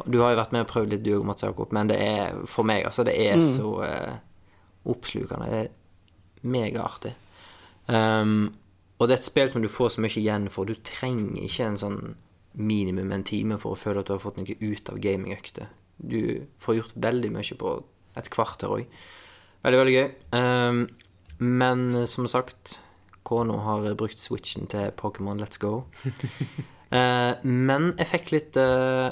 Du har jo vært med og prøvd litt, du òg, Mats Jakob, men det er for meg, altså, det er så uh, oppslukende. Det er megaartig. Um, og det er et spill som du får så mye igjen for. Du trenger ikke en sånn minimum en time for å føle at du har fått noe ut av gamingøkter. Du får gjort veldig mye på et kvarter òg. Veldig, veldig gøy. Um, men som sagt, Kono har brukt switchen til Pokémon Let's Go. uh, men jeg fikk litt uh,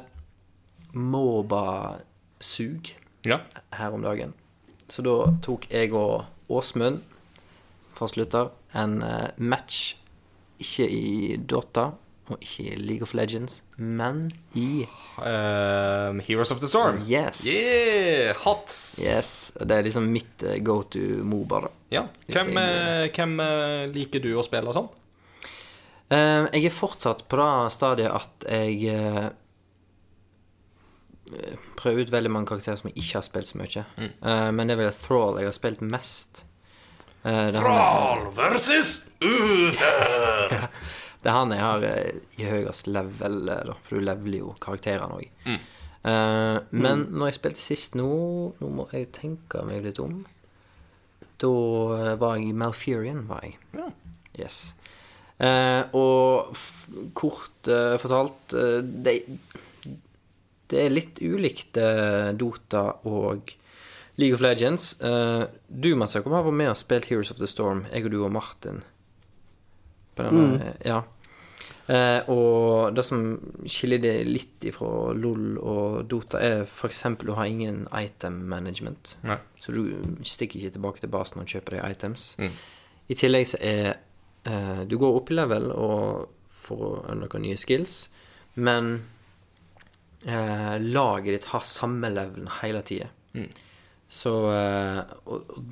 Moba-sug Ja. her om dagen. Så da tok jeg og Åsmund, fastlytter, en eh, match ikke i Dota og ikke i League of Legends, men i Um, Heroes of the Storm. Yes. Yeah, hot. Yes. Det er liksom mitt eh, go to Moba, da. Ja. Hvem, jeg- eh, hvem eh, liker du å spille som? Uh, jeg er fortsatt på det stadiet at jeg uh, prøver ut veldig mange karakterer som jeg ikke har spilt så mye. Eh, men det er vel Thrall jeg har spilt mest. Thrall er versus Uther! Det er han jeg har eh, i høyest level, eh, da, for du leveler jo karakterene òg. Eh, men når jeg spilte sist nå Nå må jeg tenke meg litt om. Da var jeg i Malfurion, var jeg. Ja. Yes. Uh, og f kort uh, fortalt uh, det, det er litt ulikt Dota og League of Legends. Eh, du, Mats Jakob, har vært med og spilt Heroes of the Storm. Jeg og du og Martin. På denne, Ja. Eh, og det som skiller det litt ifra LOL og Dota, er f.eks. du har ingen item management. Nei. Så du stikker ikke tilbake til basen og kjøper deg items. Mm. I tillegg så er eh, Du går opp i level og for å unlocke nye skills, men eh, laget ditt har samme levelen hele tida. Mm. Så eh, og, og,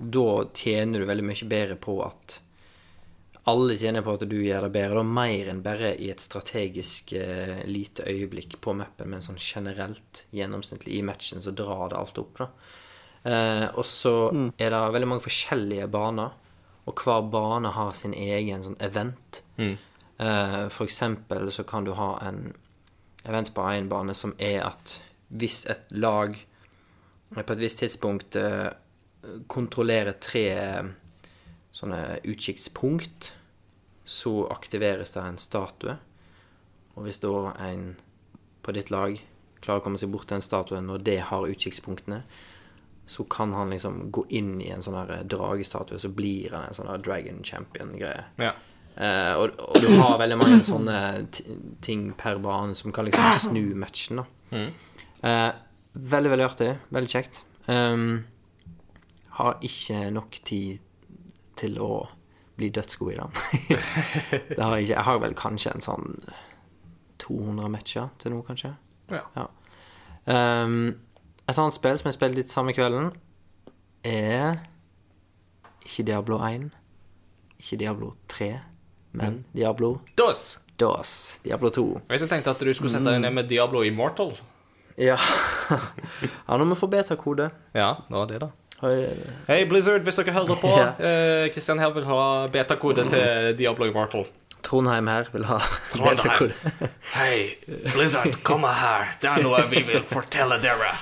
da tjener du veldig mye bedre på at alle tjener på at du gjør det bedre. Da mer enn bare i et strategisk eh, lite øyeblikk på mappen, men sånn generelt, gjennomsnittlig i matchen, så drar det alt opp, da. Eh, og så er det veldig mange forskjellige baner, og hver bane har sin egen sånn event. Mm. Eh, for eksempel så kan du ha en event på én bane som er at hvis et lag på et visst tidspunkt eh, kontrollerer tre eh, sånne utkikkspunkt, så aktiveres det en statue. Og hvis da en på ditt lag klarer å komme seg bort til en statue når det har utkikkspunktene, så kan han liksom gå inn i en sånn dragestatue, så blir han en sånn dragon champion-greie. Ja. Eh, og, og du har veldig mange sånne ting per bane som kan liksom snu matchen, da. Eh, veldig, veldig artig. Veldig kjekt. Um, har ikke nok tid til å bli dødsgod i den. det har jeg ikke. Jeg har vel kanskje en sånn 200 matcher til nå, kanskje. Ja. Um, et annet spill som jeg spilte litt samme kvelden, er ikke Diablo 1, ikke Diablo 3, men Diablo DOS. DOS. Diablo 2. Jeg tenkte at du skulle sette deg ned med Diablo Immortal. Ja. ja, må vi beta-kode. Ja, det var det, da. Hei, Blizzard, hvis dere hører på. Ja. eh, Christian her vil ha betakode til Diablo Immortal. Trondheim her vil ha beta-kode. Hei, Blizzard, kom her. Det er noe vi vil fortelle dere.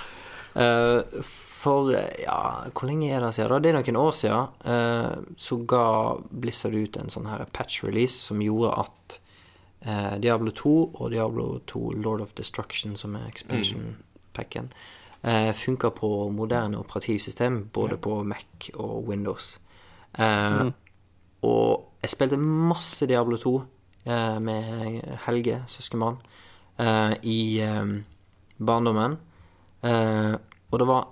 Uh, for ja, hvor lenge er det siden? Det er noen år siden. Uh, så ga Blizzard ut en sånn her patch-release som gjorde at uh, Diablo 2 og Diablo 2 Lord of Destruction, som er expansion-packen, uh, funker på moderne operativsystem, både på Mac og Windows. Eh, Og jeg spilte masse Diablo 2 eh, med Helge, søskenbarn, eh, i eh, barndommen. Eh, og det var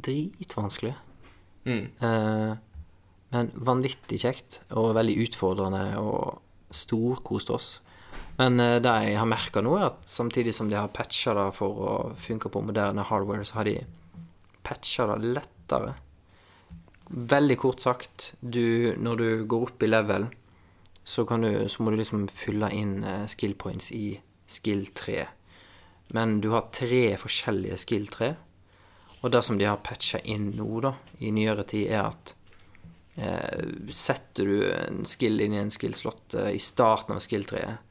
dritvanskelig. Mm. Eh, men vanvittig kjekt og veldig utfordrende og storkoste oss. Men eh, det jeg har merka nå, er at samtidig som de har patcha det for å funke på moderne hardware, så har de patcha det lettere. Veldig kort sagt, du, når du går opp i level, så, du, så må du liksom fylle inn eh, skill points i skill 3. Men du har tre forskjellige skill 3. Og det som de har patcha inn nå, da, i nyere tid, er at eh, Setter du en skill inn i en skill-slott eh, i starten av skill-treet,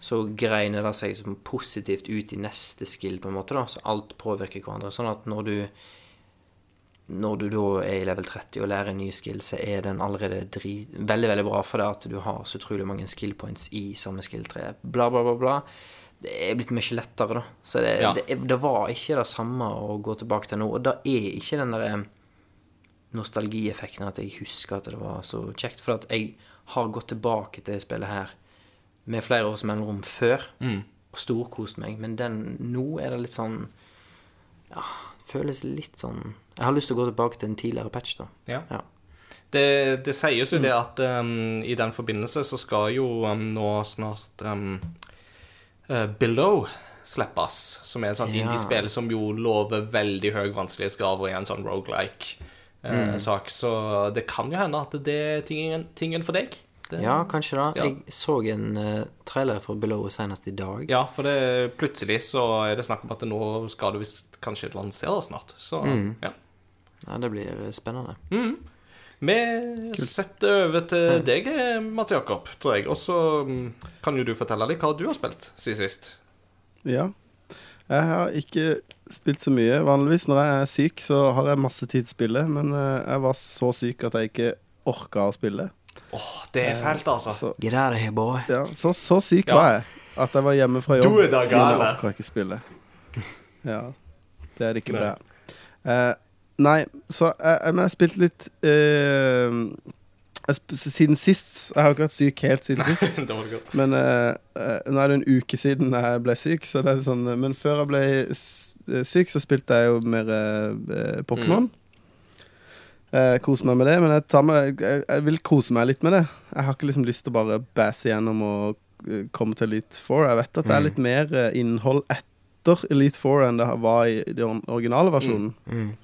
så greiner det seg som positivt ut i neste skill, på en måte, da. Så alt påvirker hverandre. Sånn at når du når du da er i level 30 og lærer en ny skill, så er den allerede dri veldig veldig bra for det at du har så utrolig mange skill points i samme skill-tre. Bla, bla, bla, bla. Det er blitt mye lettere, da. Så det, Ja. det, det var ikke det samme å gå tilbake til nå. Og det er ikke den der nostalgieffekten at jeg husker at det var så kjekt. For at jeg har gått tilbake til spillet her med flere års mellomrom før og storkost meg. Men den, nå er det litt sånn Ja, føles litt sånn Jeg har lyst til å gå tilbake til en tidligere patch, da. Ja. Ja. Det, det sies jo det at um, i den forbindelse så skal jo um, nå snart um, uh, Below slippes, som er et sånt Ja. indie-spill som jo lover veldig høy vanskelighetsgrad og er en sånn rogelike-sak. Så det kan jo hende at det er tingen, tingen for deg. Det, Ja, kanskje da. Ja. Jeg så en eh, trailer for Below senest i dag. Ja, for det, plutselig så er det snakk om at nå skal du visst kanskje lanseres snart. Så ja. Ja, det blir spennende. spennende. Vi setter over til deg, Mats Jakob, tror jeg. Og så mm, kan jo du fortelle litt hva du har spilt siden sist. Ja. Jeg har ikke spilt så mye. Vanligvis når jeg er syk, så har jeg masse tid til å spille, men eh, jeg var så syk at jeg ikke orka å spille. Åh, det er fælt, altså. Så, Get out of here, boy. ja, så, så syk Ja. var jeg at jeg var hjemme fra jobb. Du er da jeg gale. ikke spille. Ja. Det er det ikke bra. Uh, nei, så jeg, jeg, men jeg har spilt litt uh, jeg, sp- Siden sist Jeg har ikke vært syk helt siden sist. det var det godt. Men uh, eh, nå er det en uke siden jeg ble syk, så det er sånn Men før jeg ble eh, syk, så spilte jeg jo mer eh, Pokémon. Eh, kose meg med det, men jeg, tar meg, jeg, jeg vil kose meg litt med det. Jeg har ikke liksom lyst til å bare bæse gjennom og eh, komme til Elite Four. Jeg vet at det er litt mer eh, innhold etter Elite Four enn det var i den originale versjonen. Mm.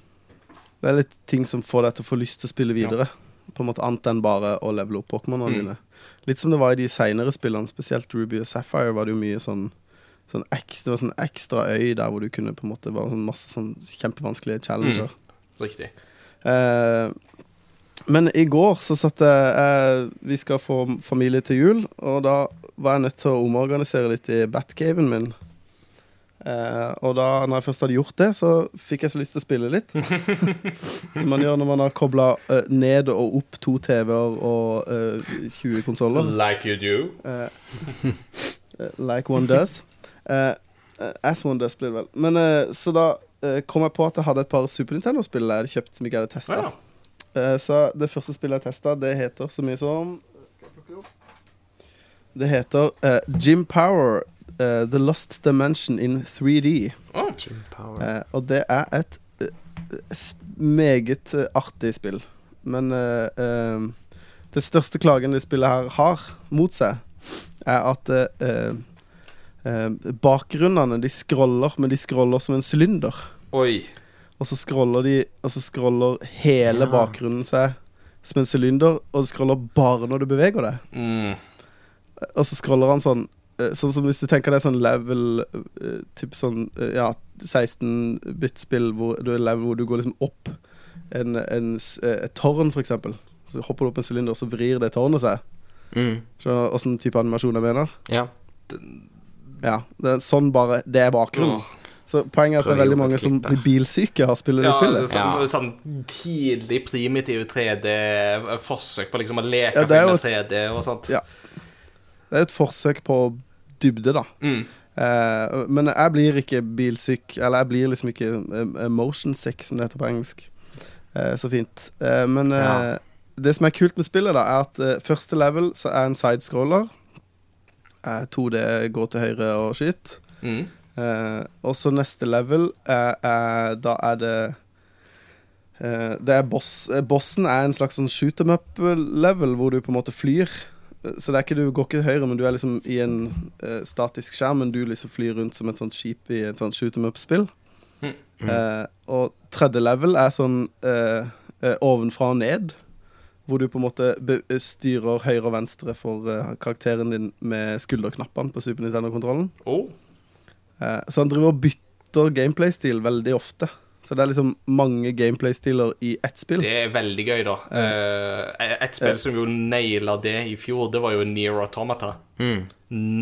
Det er litt ting som får deg til å få lyst til å spille videre. På en måte Annet enn bare å levele opp Pokémonene Mm. dine. Litt som det var i de seinere spillene, spesielt Ruby og Sapphire, var det jo mye sånn Sånn ekstra, det var sånn ekstra øy der hvor du kunne på en måte være sånn masse sånn kjempevanskelige challenger. Riktig. Eh, men i går så satt jeg eh, Vi skal få familie til jul, og da var jeg nødt til å omorganisere litt i Batcaven min. Eh, og da når jeg først hadde gjort det, så fikk jeg så lyst til å spille litt. Som man gjør når man har kobla ned og opp to TV-er og eh, 20 konsoller. Like you do. Eh, like one does. Eh, eh, as one does, blir det vel. Men eh, Så da eh, kom jeg på at jeg hadde et par Super Nintendo-spill jeg hadde kjøpt som ikke jeg hadde testa. Ja. Eh, så det første spillet jeg testa, det heter så mye som det heter eh, Jim Power, uh, The Lost Dimension in 3D. Jim Power. Uh, og det er et eh, meget eh, artig spill. Men eh, eh, det største klagen det spillet her har mot seg, er at eh, eh, bakgrunnene de scroller, men de scroller som en sylinder. Oi. Og så scroller de Og så scroller hele Ja. bakgrunnen seg som en sylinder, og scroller bare når du beveger deg. Mm. Og så scroller han sånn eh, Sånn som hvis du tenker deg sånn level eh, Typ sånn eh, Ja, 16-bit-spill hvor du er level hvor du går liksom opp en, en, et tårn, for eksempel. Så hopper du opp en sylinder, og så vrir det tårnet seg. Mm. Skjønner du åssen type animasjon jeg mener? Ja. Ja. Det er sånn bare Det er bakgrunnen. Åh. Så poenget er at det er veldig mange som blir bilsyke av å spille det Ja, det spillet. sånn, sånn tidlig primitiv 3D-forsøk på liksom å leke Ja, seg jo med 3D og sånt. Ja. Det er et forsøk på dybde, da. Mm. Eh, men jeg blir ikke bilsyk, eller jeg blir liksom ikke eh, motion sick, som det heter på engelsk. Eh, så fint. Eh, men eh, Ja. det som er kult med spillet, da, er at eh, første level så er en sidescroller. Eh, 2D går til høyre og skyt. Mm. Eh, og så neste level er, er Da er det eh, Det er boss eh, Bossen er en slags sånn shoot em up-level, hvor du på en måte flyr. Så det er ikke, du går ikke høyre, men du er liksom i en uh, statisk skjerm, men du liksom flyr rundt som et sånt skip i et sånt shoot em up-spill. Mm. Uh, og tredje level er sånn uh, eh, ovenfra og ned. Hvor du på en måte be styrer høyre og venstre for karakteren din med skulderknappene på Super Nintendo-kontrollen. Oh. Eh, så han driver og bytter gameplay-stil veldig ofte. Så det er liksom mange gameplay-stiler i ett spill. Det er veldig gøy, da. Eh, et spill som jo naila det i fjor, det var jo Near Automata. Mm.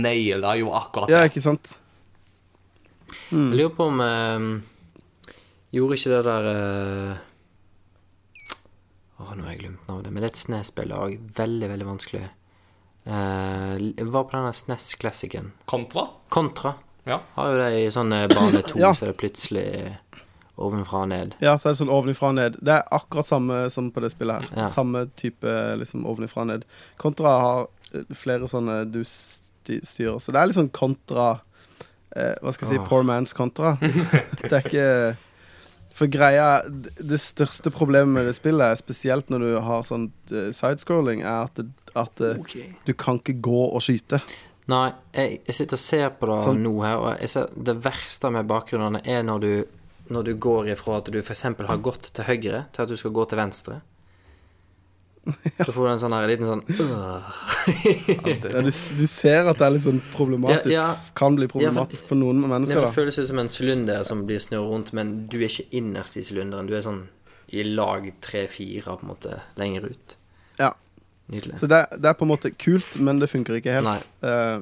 Naila jo akkurat det. Ja, ikke sant? Jeg lurer på om eh, Gjorde ikke det der eh, Åh, nå har jeg glemt navnet. Men det er et SNES-spill òg. Veldig, veldig vanskelig. Hva var på denne SNES-klassikeren. Kontra. Kontra. Ja. Har jo det i sånn eh, bane to, Ja. så er det plutselig ovenfra og ned. Ja, så er det sånn ovenfra og ned. Det er akkurat samme som på det spillet her. Ja. Samme type liksom ovenfra og ned. Kontra har eh, flere sånne du styrer. Så det er litt sånn kontra eh, Hva skal jeg si? Åh. Poor man's kontra. det er ikke For greia Det det største problemet med det spillet, er spesielt når du har sånn eh, sidescrolling, er at, det, at okay. du kan ikke gå og skyte. Nei, jeg, jeg sitter og ser på det Sånn. nå her, og ser det verste med bakgrunnene er når du, når du går ifra at du f.eks. har gått til høyre, til at du skal gå til venstre. Så får du en sånn her liten sånn. Ja, du, du ser at det er litt sånn problematisk. Ja, ja. Kan bli Ja, for- problematisk for noen Det mennesker, da. føles ut som en sylinder som blir snurret rundt, men du er ikke innerst i sylinderen. Du er sånn i lag tre-fire, på en måte, lenger ut. Ja. Nydelig. Så det, det er på en måte kult, men det funker ikke helt. Eh,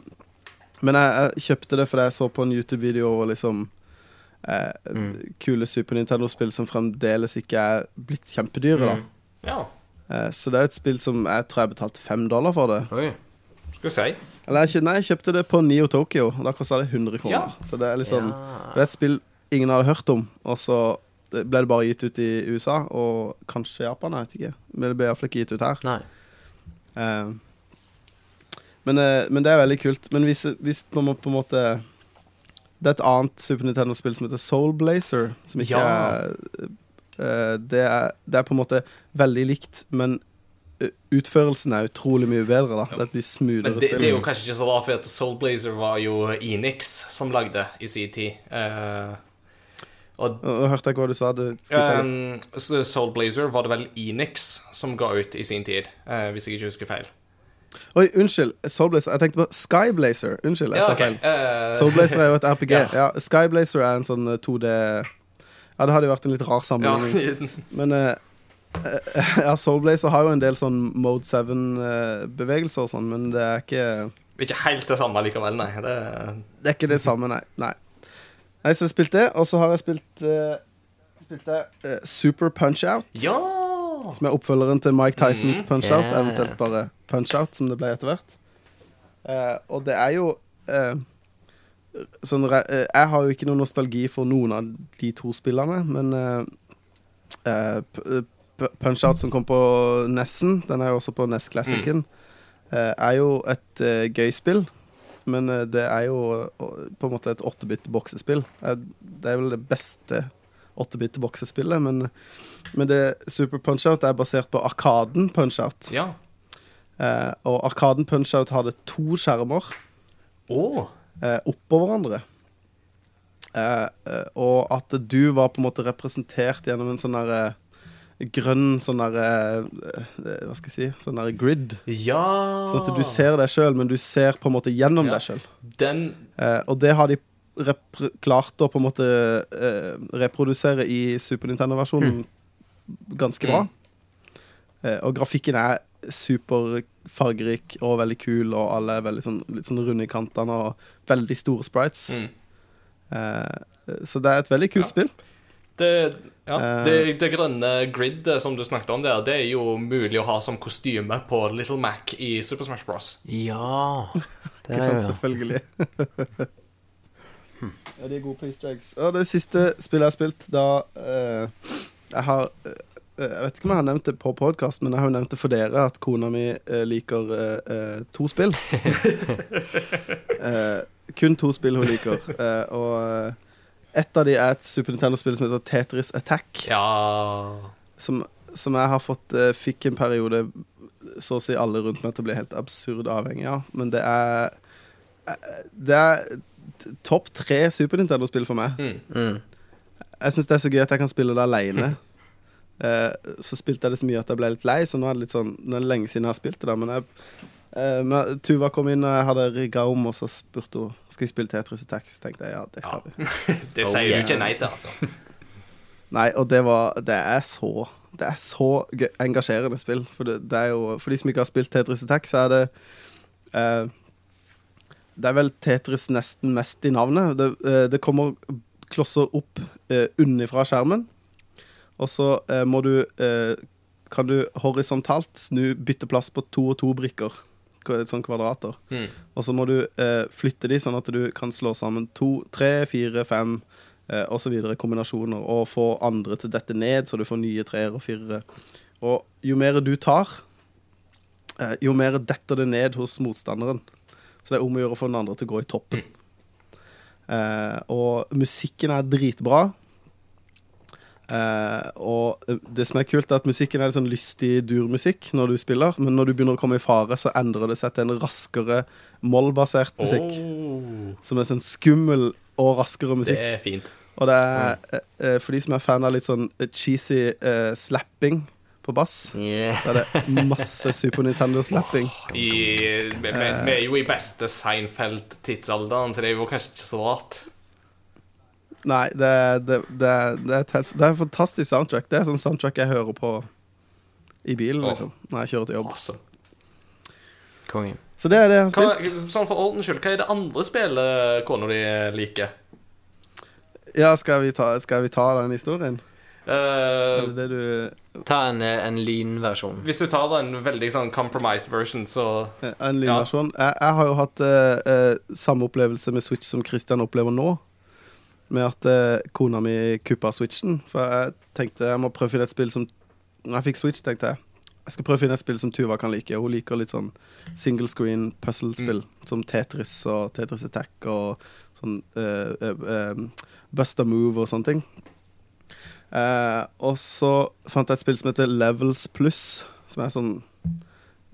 men jeg, jeg kjøpte det fordi jeg så på en YouTube-video over liksom uh, Mm. kule Super Nintendo-spill som fremdeles ikke er blitt kjempedyre. Mm. da Ja, Uh, Så det er et spill som jeg tror jeg betalte fem dollar for det. Oi. skal vi si. Eller jeg, nei, jeg kjøpte det på Neo Tokyo, og da kosta det 100 kroner. Ja. Så det er liksom Ja. Det er et spill ingen hadde hørt om, og så ble det bare gitt ut i USA, og kanskje Japan, jeg vet ikke. Men det ble iallfall ikke gitt ut her. Nei. Eh, men, uh, men det er veldig kult. Men hvis, hvis man på en måte Det er et annet Super Nintendo-spill som heter Soul Blazer, som ikke Ja. er, uh, det er Det er på en måte veldig likt, men utførelsen er utrolig mye bedre. da Det blir smoothere spill. det er jo kanskje ikke så rart, for Soul Blazer var jo Enix som lagde i sin tid. Eh, og Nå hørte jeg hva du sa. Du um, Soul Blazer var det vel Enix som ga ut i sin tid, uh, hvis jeg ikke husker feil. Oi, unnskyld. Soul Blazer. Jeg tenkte på Sky Blazer. Unnskyld, jeg sa okay. feil. Uh, Soul Blazer er jo et RPG. Ja. ja. Sky Blazer er en sånn eh, 2D Ja, det hadde jo vært en litt rar ja, sammenligning. Men eh, eh, ja, Soul Blazer har jo en del sånn Mode 7-bevegelser og sånn, men det er ikke Ikke helt det samme likevel, nei. Det, Det er ikke det samme, nei. Nei, nei så jeg spilte det, og så har jeg spilt uh, Spilte uh, Super Punch-Out, ja! som er oppfølgeren til Mike Tysons Mhm. Punch-Out, Yeah. eventuelt bare Punch-Out, som det ble etter hvert. Uh, og det er jo eh, sånn eh, Jeg har jo ikke noe nostalgi for noen av de to spillene, men eh, eh, eh, Punch-Out som kom på Nessen, den er jo også på NES Classicen, eh, er jo et eh, gøy spill. Men eh, det er jo på en måte et 8-bit boksespill. Eh, det er vel det beste 8-bit boksespillet, men, men det Super Punch-Out er basert på Arkaden Punch-Out. Ja. Eh, og Arkaden Punch-Out hadde to skjermer oh. eh, oppå hverandre. Eh, eh, og at du var på en måte representert gjennom en sånn der eh, grønn sånn der eh, eh, Hva skal jeg si? Sånn der grid. Ja! Sånn at du ser deg sjøl, men du ser på en måte gjennom Ja. deg sjøl. Eh, og det har de klart å på en måte eh, reprodusere i Super Nintendo-versjonen ganske bra. Eh, og grafikken er superfargerik og veldig kul, og alle er veldig sånn, litt sånn runde i kantene og veldig store sprites. mm. Eh, så det er et veldig kult Ja. spill. Det, ja, Eh. det, det grønne gridet som du snakket om der, det er jo mulig å ha som kostyme på Little Mac i Super Smash Bros. Ja. Det Ikke er sant, selvfølgelig. ja, de er gode på easter eggs. Og det siste spillet jeg har spilt, da uh, Jeg har uh, Jeg vet ikke om jeg har nevnt det på podkast, men jeg har jo nevnt det for dere at kona mi uh, liker eh, eh, to spill. Eh, kun to spill hun liker. Eh, og ett av de er et Super Nintendo-spill som heter Tetris Attack. Ja Som, som jeg har fått eh, Fikk en periode så å si alle rundt meg til å bli helt absurd avhengig av. Men det er eh, Det er topp tre Super Nintendo-spill for meg. mm. mm. Jeg syns det er så gøy at jeg kan spille det aleine. Eh, så spilte jeg det så mye at jeg ble litt lei, så nå er det litt sånn Nå er det lenge siden jeg har spilt det. da Men jeg, men Tuva kom inn, og jeg hadde rigga om, og så spurte hun Skal vi spille Tetris Attack. Så tenkte jeg ja, det skal vi. Det Oh, sier yeah. du ikke nei til, altså. Nei, og det var Det er så Det er så gøy, engasjerende spill. For det, det er jo For de som ikke har spilt Tetris Attack, så er det eh, Det er vel Tetris nesten mest i navnet. Det, eh, det kommer klosser opp eh, unnifra skjermen, og så eh, må du eh, Kan du horisontalt snu bytte plass på to og to brikker. Sånn kvadrater. Mm. Og så må du eh, flytte de sånn at du kan slå sammen to, tre, fire, fem eh, videre kombinasjoner, og få andre til dette ned, så du får nye treer og firere. Og jo mer du tar, eh, jo mer detter det ned hos motstanderen. Så det er om å gjøre å få den andre til å gå i toppen. Eh, og musikken er dritbra. Eh, og det som er kult, er at musikken er litt sånn lystig durmusikk når du spiller, men når du begynner å komme i fare, så endrer det seg til en raskere mollbasert musikk. Oh, Som er sånn skummel og raskere musikk. det er fint. Og det er uh, eh, for de som er fan av litt sånn eh, cheesy eh, slapping på bass, Yeah. så er det masse Super Nintendo-slapping. Vi, vi, vi er jo i beste Seinfeld-tidsalderen, så det er jo kanskje ikke så rart. Nei, det, det, det, det, er et det er et fantastisk soundtrack. Det er sånn soundtrack jeg hører på i bilen, liksom, når jeg kjører til jobb. Awesome. Kongen. Så det er det jeg har Hva, spilt. sånn for ordens skyld, hva er det andre spillet kona di liker? Ja, skal vi ta, skal vi ta den historien? Eh, Er det du Ta en, en lynversjon. hvis du tar en veldig sånn compromised version, så En lynversjon? Jeg, jeg har jo hatt uh, uh, samme opplevelse med Switch som Christian opplever nå. Med at eh, kona mi kuppa Switchen. For jeg tenkte jeg må prøve å finne et spill som Når jeg fikk Switch, tenkte jeg jeg skal prøve å finne et spill som Tuva kan like. Hun liker litt sånn single screen puzzle-spill. Som Tetris og Tetris Attack og sånn uh, Busta Move og sånne ting. Eh, og så fant jeg et spill som heter Levels Plus, som er sånn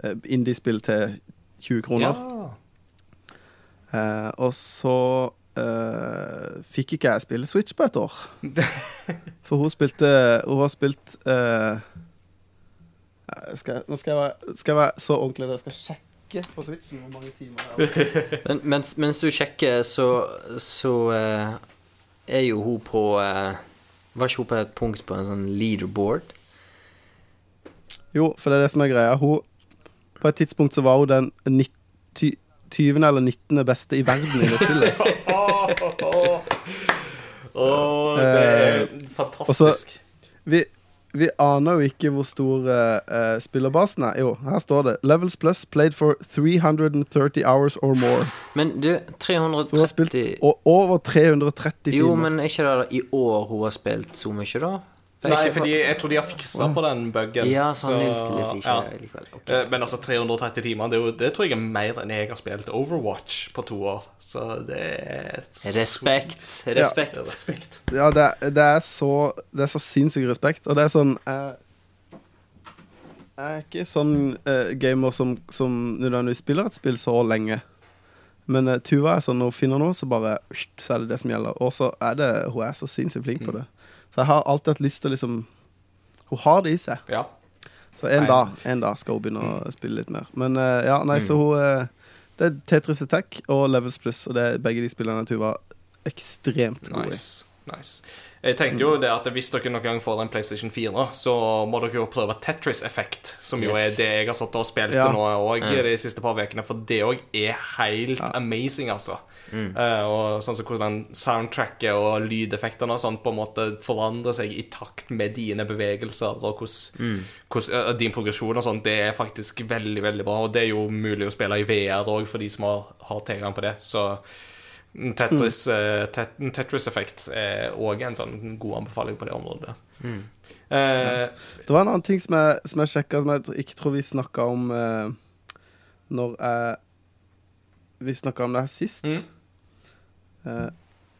eh, indie-spill til 20 kroner. Ja. Eh, og så eh, fikk ikke jeg spille Switch på et år. For hun spilte Hun har spilt eh, jeg skal, Nå skal jeg, være, skal jeg være så ordentlig at jeg skal sjekke på Switchen hvor mange timer. Men, mens, mens du sjekker, så, så uh, er jo hun på Var ikke hun på et punkt på en sånn leaderboard? Jo, for det er det som er greia. Hun, på et tidspunkt så var hun den 90, 20. eller 19. beste i verden i det spillet. Åh, det er fantastisk. fantastisk. Vi, vi aner jo ikke hvor stor eh, eh, spillerbasen er. Jo, her står det. Levels Plus played for 330 hours or more. Men du, Så hun har spilt 330 over 330 timer. Jo, men er ikke det i år hun har spilt så mye, da? For Nei, ikke- fordi jeg tror de har fiksa på den buggen. Ja, sånn så- ikke ja. likevel. Ok. Eh, Men altså 330 timer, det, jo, det tror jeg er mer enn jeg har spilt Overwatch på to år. Så det er Respekt. Ja, Respekt. respekt. Ja, det, er- det er så Det er så sinnssyk respekt. Og det er sånn Jeg, jeg er ikke sånn eh, gamer som, som nødvendigvis spiller et spill så lenge. Men eh, Tuva er sånn når hun finner noe, så bare Så er det det som gjelder. Og så er det Hun er så sinnssykt flink på det. Så jeg har alltid hatt lyst til å liksom Hun har det i seg. Ja. Så en dag, en dag skal hun begynne å spille litt mer. Men uh, ja, nei, så hun uh, Det er Tetris Attack og Levels Plus, og det er begge de spillene Tuva er ekstremt gode i. Nice. Jeg tenkte jo det at hvis dere noen gang får en PlayStation 4, så må dere jo prøve Tetris Effect, som jo Yes. er det jeg har satt og spilt Ja. nå òg de siste par ukene, for det òg er helt amazing, altså. Eh, og sånn som hvordan soundtracket og lydeffektene og sånn på en måte forandrer seg i takt med dine bevegelser og hvordan, hvordan, uh, din progresjon og sånn, det er faktisk veldig, veldig bra. Og det er jo mulig å spille i VR òg for de som har, har tilgang på det, så Tetris, eh, tet, Tetris er òg en sånn god anbefaling på det området. Eh, Det var en annen ting som jeg, som jeg sjekka, som jeg ikke tror vi snakka om eh, når jeg Vi snakka om det her sist. Mm. Eh,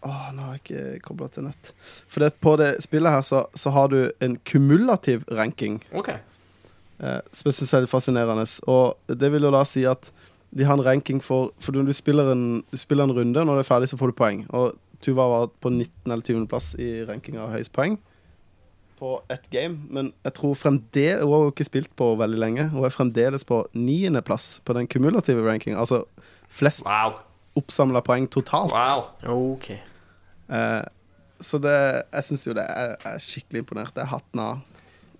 Åh, nå har jeg ikke kobla til nett. For det, på det spillet her så, så har du en kumulativ ranking, OK. eh, som jeg syns er litt fascinerende. Og det vil jo da si at de har en ranking for For når du spiller en, du spiller en runde, når det er ferdig, så får du poeng. Og Tuva var på 19. eller 20. plass i rankinga av høyest poeng på ett game. Men jeg tror fremdeles Hun har jo ikke spilt på veldig lenge. Hun er fremdeles på niendeplass på den kumulative rankinga. Altså flest Wow. oppsamla poeng totalt. wow. Ok. Eh, så det, jeg syns jo det er, er skikkelig imponert. Det er hatten av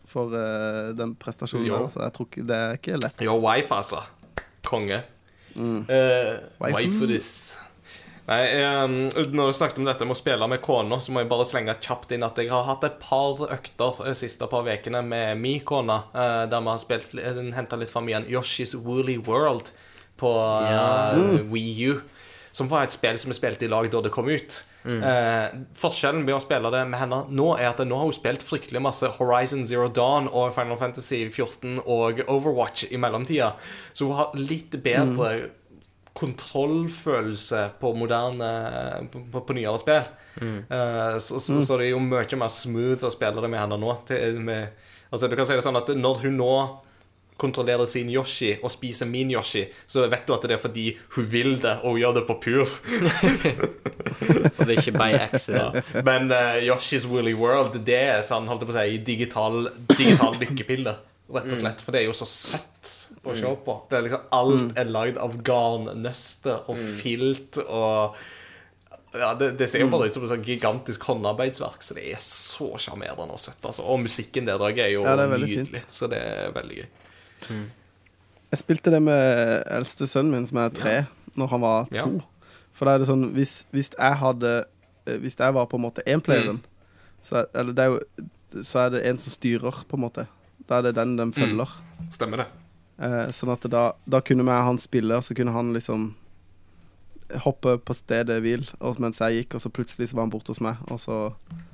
for uh, den prestasjonen. Jo. der, Altså. Jeg tror ikke, det er ikke lett. Your wife, altså. Konge. Mm. Uh, Waifu. this. Nei, um, når du snakket om dette med å spille med kona, så må jeg bare slenge kjapt inn at jeg har hatt et par økter de siste par ukene med min kone, uh, der vi har spilt henta litt fram igjen Yoshi's Woolly World på Ja. mm. Wii U. Som var et spill som vi spilte i lag da det kom ut. Eh, forskjellen ved å spille det med henne nå, er at nå har hun spilt fryktelig masse Horizon Zero Dawn og Final Fantasy 14 og Overwatch i mellomtida. Så hun har litt bedre kontrollfølelse på moderne På, på, på nyere spill. Eh, så, så, så det er jo mye mer smooth å spille det med henne nå. Til, med, altså Du kan si det sånn at når hun nå kontrollerer sin Yoshi og spiser min Yoshi, så vet du at det er fordi hun vil det, og hun gjør det på pur. Og det er ikke by accident. Men uh, Yoshi's Woolly World, det er sånn, holdt jeg på å si, digital, digital lykkepille. Rett og slett. For det er jo så søtt å se på. Det er liksom, alt er lagd av garnnøster og filt og ja, det, det ser jo bare ut som et sånn gigantisk håndarbeidsverk, så det er så sjarmerende og søtt. Altså. Og musikken der òg er jo Ja, det er nydelig, fint. så det er veldig gøy. Jeg spilte det med eldste sønnen min, som er tre, når han var Ja. to. For da er det sånn Hvis, hvis jeg hadde eh, Hvis jeg var på en måte énplayeren, så, er- eller det er jo, så er det en som styrer, på en måte. Da er det den de følger. Stemmer det. Eh, sånn at da, da kunne vi han spille, og så kunne han liksom hoppe på stedet hvil og mens jeg gikk, og så plutselig så var han borte hos meg, og så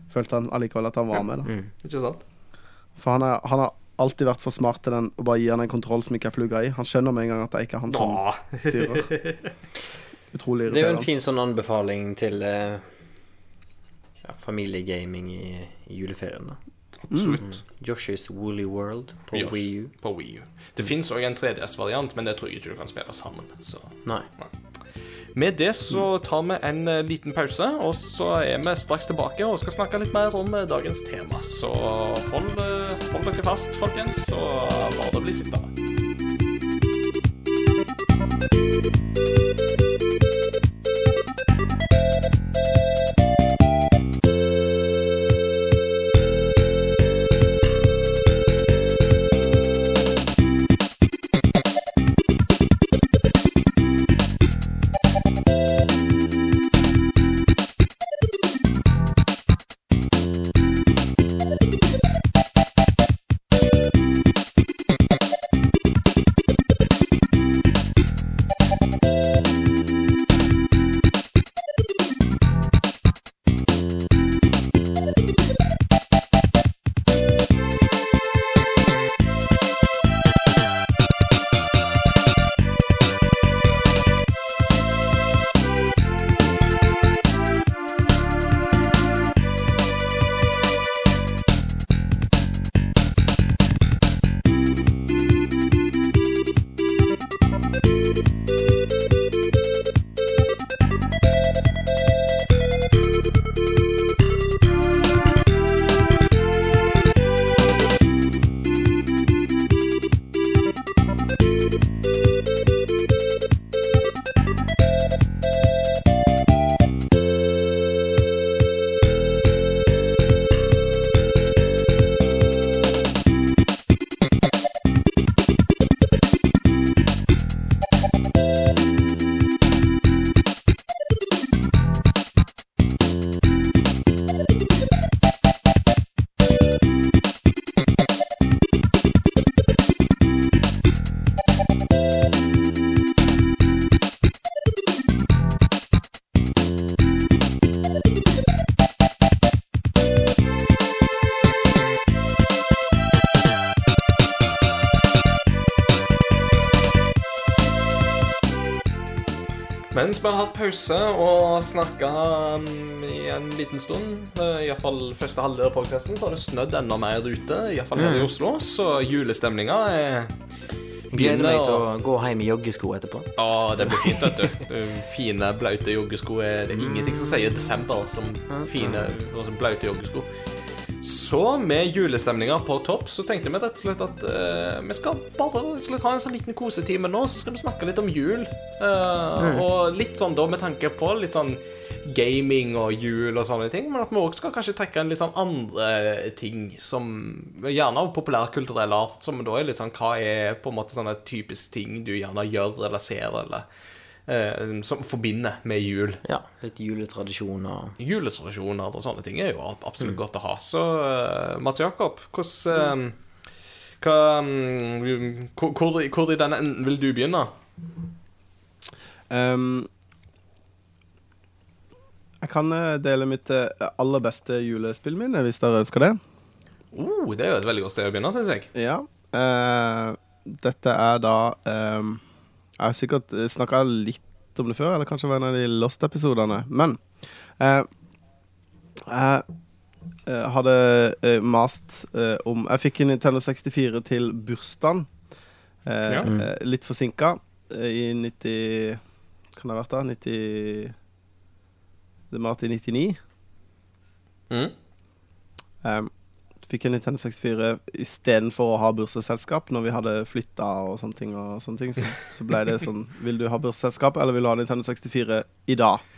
følte han allikevel at han var med. da Mm. Ikke sant? For han, er, han har alltid vært for smart til den å bare gi han en kontroll som ikke er plugga i. Han skjønner med en gang at det ikke er han som styrer. Utrolig Det er jo en fin sånn anbefaling til uh, ja, familiegaming i, i juleferien. da Absolutt. Josh's Woolly World på. Wii U. På Wii U. Det fins òg en 3DS-variant, men det tror jeg ikke du kan spille sammen. Så Nei. Med det så tar vi en eh, liten pause, og så er vi straks tilbake og skal snakke litt mer om eh, dagens tema. Så hold, eh, hold dere fast, folkens, og la det bli sittende. Mens vi har hatt pause og snakka um, i en liten stund, uh, iallfall første halvdel av podkasten, så har det snødd enda mer ute, iallfall her i Oslo, så julestemninga er Gleder meg til å gå hjem i joggesko etterpå. Ja, det blir fint, vet du. Fine, blaute joggesko er Det ingenting som sier desember som fine, blaute joggesko. Så med julestemninga på topp, så tenkte vi rett og slett at uh, vi skal bare rett og slett ha en sånn liten kosetime nå, så skal vi snakke litt om jul. Eh, Og litt sånn da med tanke på litt sånn gaming og jul og sånne ting, men at vi òg skal kanskje trekke inn litt sånn andre ting som Gjerne av populærkulturell art, som da er litt sånn Hva er på en måte sånne typiske ting du gjerne gjør eller ser, eller eh, som forbinder med jul? Ja, litt juletradisjoner. Juletradisjoner og sånne ting er jo absolutt godt å ha. Så eh, Mats Jakob, hvordan eh, hva, mm, hvor, hvor, i- hvor i denne enden vil du begynne? Um, jeg kan eh, dele mitt eh, aller beste julespillminne, hvis dere ønsker det. Uh, det er jo et veldig godt sted å begynne, syns jeg. Ja. Uh, dette er da ehm, Jeg har sikkert snakka litt om det før, eller kanskje det var en av de Lost-episodene. Men eh, jeg eh, hadde eh, mast eh, om Jeg fikk en Nintendo 64 til bursdagen. Eh, Ja. eh, litt forsinka eh, i 90 Kan det ha vært da? 90 Det må ha vært i 99. Mm. Um, fikk en Nintendo 64 istedenfor å ha bursdagsselskap når vi hadde flytta og sånne ting. Og sånne ting så, så ble det sånn Vil du ha bursdagsselskap, eller vil du ha Nintendo 64 i dag?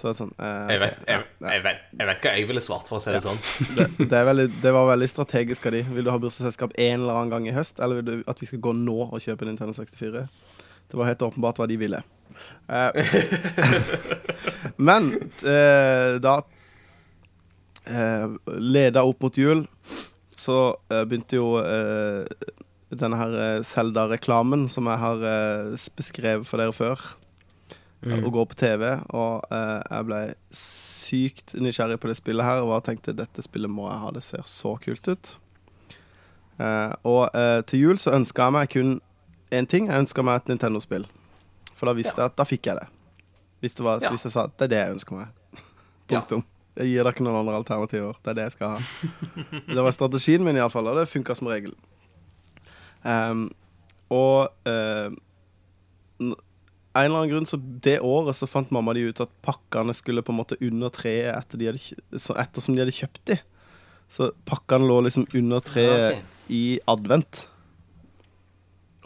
Så det er sånn eh, Jeg, vet, jeg, ja, jeg, vet, jeg vet hva jeg ville svart, for å si det sånn. det, det, er veldig, det var veldig strategisk av de. Vil du ha bursdagsselskap en eller annen gang i høst, eller vil du at vi skal gå nå og kjøpe Nintendo 64? Det var helt åpenbart hva de ville. Eh, men eh, da eh, leda opp mot jul, så eh, begynte jo eh, denne her eh, Zelda-reklamen, som jeg har eh, beskrevet for dere før, Mm. å gå på TV. Og eh, jeg ble sykt nysgjerrig på det spillet her og tenkte dette spillet må jeg ha, det ser så kult ut. Eh, og eh, til jul så ønska jeg meg kun én ting. Jeg ønska meg et Nintendo-spill. For da visste jeg at da fikk jeg det. Hvis, det var, Ja. hvis jeg sa at det er det jeg ønsker meg. Punktum. Jeg gir deg ikke noen andre alternativer. Det er det jeg skal ha. Det var strategien min, iallfall, og det funka som regel. Um, og uh, en eller annen grunn så Det året så fant mamma de ut at pakkene skulle på en måte under treet etter de hadde, så ettersom de hadde kjøpt de. Så pakkene lå liksom under treet Ja, ok. i advent.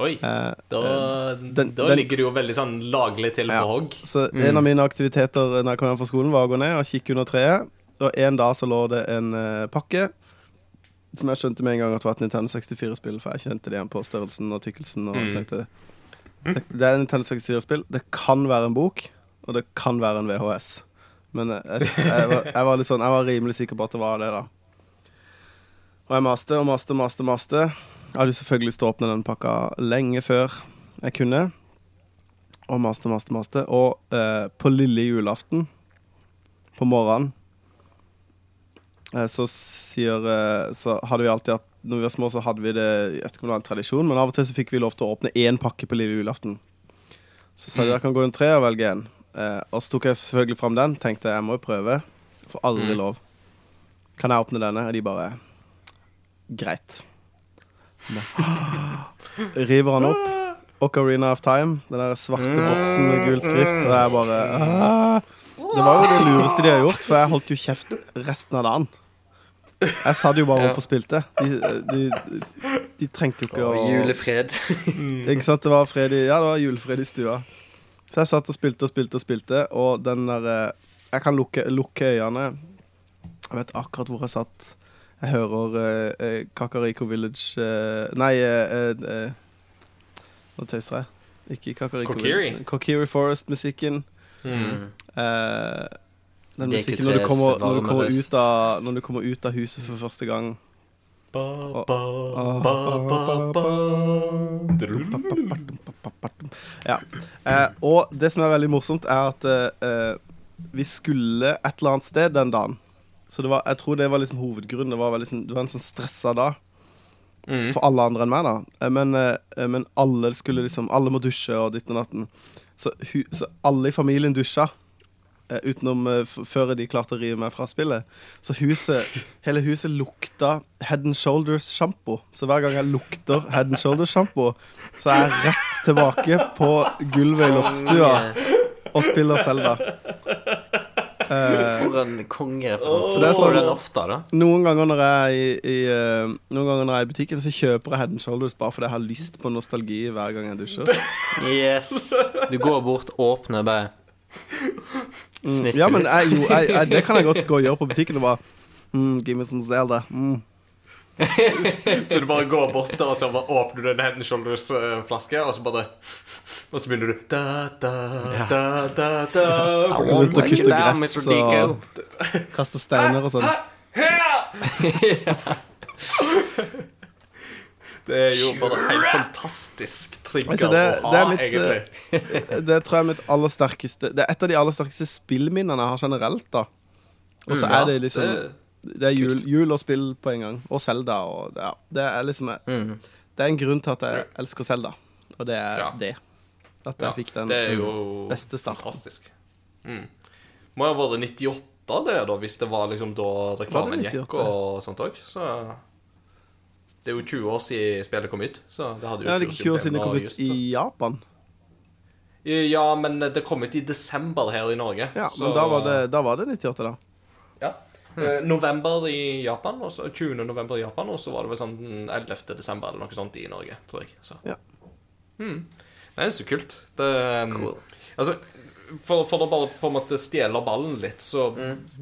Oi, Eh, da, den- da den- ligger det jo veldig sånn laglig til Ja. hogg. Så en av mine aktiviteter når jeg kom hjem fra skolen, var å gå ned og kikke under treet. Og en dag så lå det en uh, pakke som jeg skjønte med en gang at var et Nintendo 64-spill, for jeg kjente det igjen på størrelsen og tykkelsen. Og Mm. tenkte det, det er et Nintendo 64-spill. Det kan være en bok, og det kan være en VHS. Men eh, jeg, jeg, var, jeg var litt sånn Jeg var rimelig sikker på at det var det, da. Og jeg maste og maste, maste, maste. Jeg hadde selvfølgelig åpne den pakka lenge før jeg kunne. Og maste, maste, maste. Og eh, på lille julaften, på morgenen, eh, så sier eh, Så hadde vi alltid hatt Når vi var små, så hadde vi det Jeg vet ikke om det var en tradisjon, men av og til så fikk vi lov til å åpne én pakke på lille julaften. Så sa de dere kan gå en tre og velge en. Eh, og så tok jeg selvfølgelig fram den. Tenkte jeg må jo prøve. Får aldri Mm. lov. Kan jeg åpne denne? Og de bare Greit. River han opp. Ocarina of Time. Den der svarte boksen med gul skrift. Det er bare ah. Det var jo det lureste de har gjort, for jeg holdt jo kjeft resten av dagen. Jeg satt jo bare opp og spilte. De, de, de trengte jo ikke å julefred. Ikke sant? Det var, fred i, ja, det var julefred i stua. Så jeg satt og spilte og spilte og spilte, og den der eh, Jeg kan lukke, lukke øynene. Jeg vet akkurat hvor jeg satt. Jeg hører eh, Kakariko Village uh, Nei eh, eh, eh, Nå tøyser jeg. Ikke Kakariko Kokiri. Village. Kokiri Forest-musikken. Mm. Eh, den musikken når du, kommer, når, du kommer ut av, når du kommer ut av huset for første gang. Ja. Eh, og det som er veldig morsomt, er at eh, vi skulle et eller annet sted den dagen. Så det var, jeg tror det var liksom hovedgrunnen. Det var, veldig, du var en sånn stressa da. Mm. for alle andre enn meg, da. Eh, Men, eh, men alle skulle liksom Alle må dusje og ditt og natten. Så, hu, så alle i familien dusja. eh, utenom eh, før de klarte å rive meg fra spillet. Så huset, hele huset lukta Head and Shoulders-sjampo. Så hver gang jeg lukter Head and Shoulders-sjampo, så er jeg rett tilbake på gulvet i loftstua og spiller Selda. For en kongereferanse. Det er Får sånn- den ofte, da? Noen ganger når jeg i, i eh, Noen ganger når jeg er i butikken, så kjøper jeg Head and Shoulders bare fordi jeg har lyst på nostalgi hver gang jeg dusjer. Yes. Du går bort, åpner, bare sniffer Ja, men jeg, jo, jeg, jeg, det kan jeg godt gå og gjøre på butikken og bare mm, Give me some Zelda. Mm. Så du bare går bort der, og så bare åpner du en Head Shoulders-flaske, og så bare Og så begynner du da, da, da, da, da. Rundt og kutte gress og kaste steiner og sånn. Det er jo bare helt fantastisk trigger Altså, det, å ha, mitt egentlig. eh, Det tror jeg er mitt aller sterkeste Det er et av de aller sterkeste spillminnene jeg har generelt, da. Og så Mm, er det liksom det- Det er jul, jul og spill på en gang. Og Selda. Det, ja, det er liksom Mm. Det er en grunn til at jeg elsker Selda, og det er Ja. det. At Ja, jeg fikk den det jo beste starten. fantastisk. Mm. Må jo ha vært 98 det, da, hvis det var liksom da reklamen gikk og sånt òg. Så Det er jo 20 år siden spillet kom ut. Så det hadde jo Ja, det er ikke 20 år siden det kom ut just, i Japan. Ja, men det kom ut i desember her i Norge. Ja, så- men da var det, da var det 98, da. Ja. Eh, November i Japan, også, 20. november i Japan, og så var det vel sånn 11. desember eller noe sånt i Norge, tror jeg. Så. Ja. Mm. Er så kult. Det, Cool. Altså, for, for å bare på en måte stjele ballen litt, så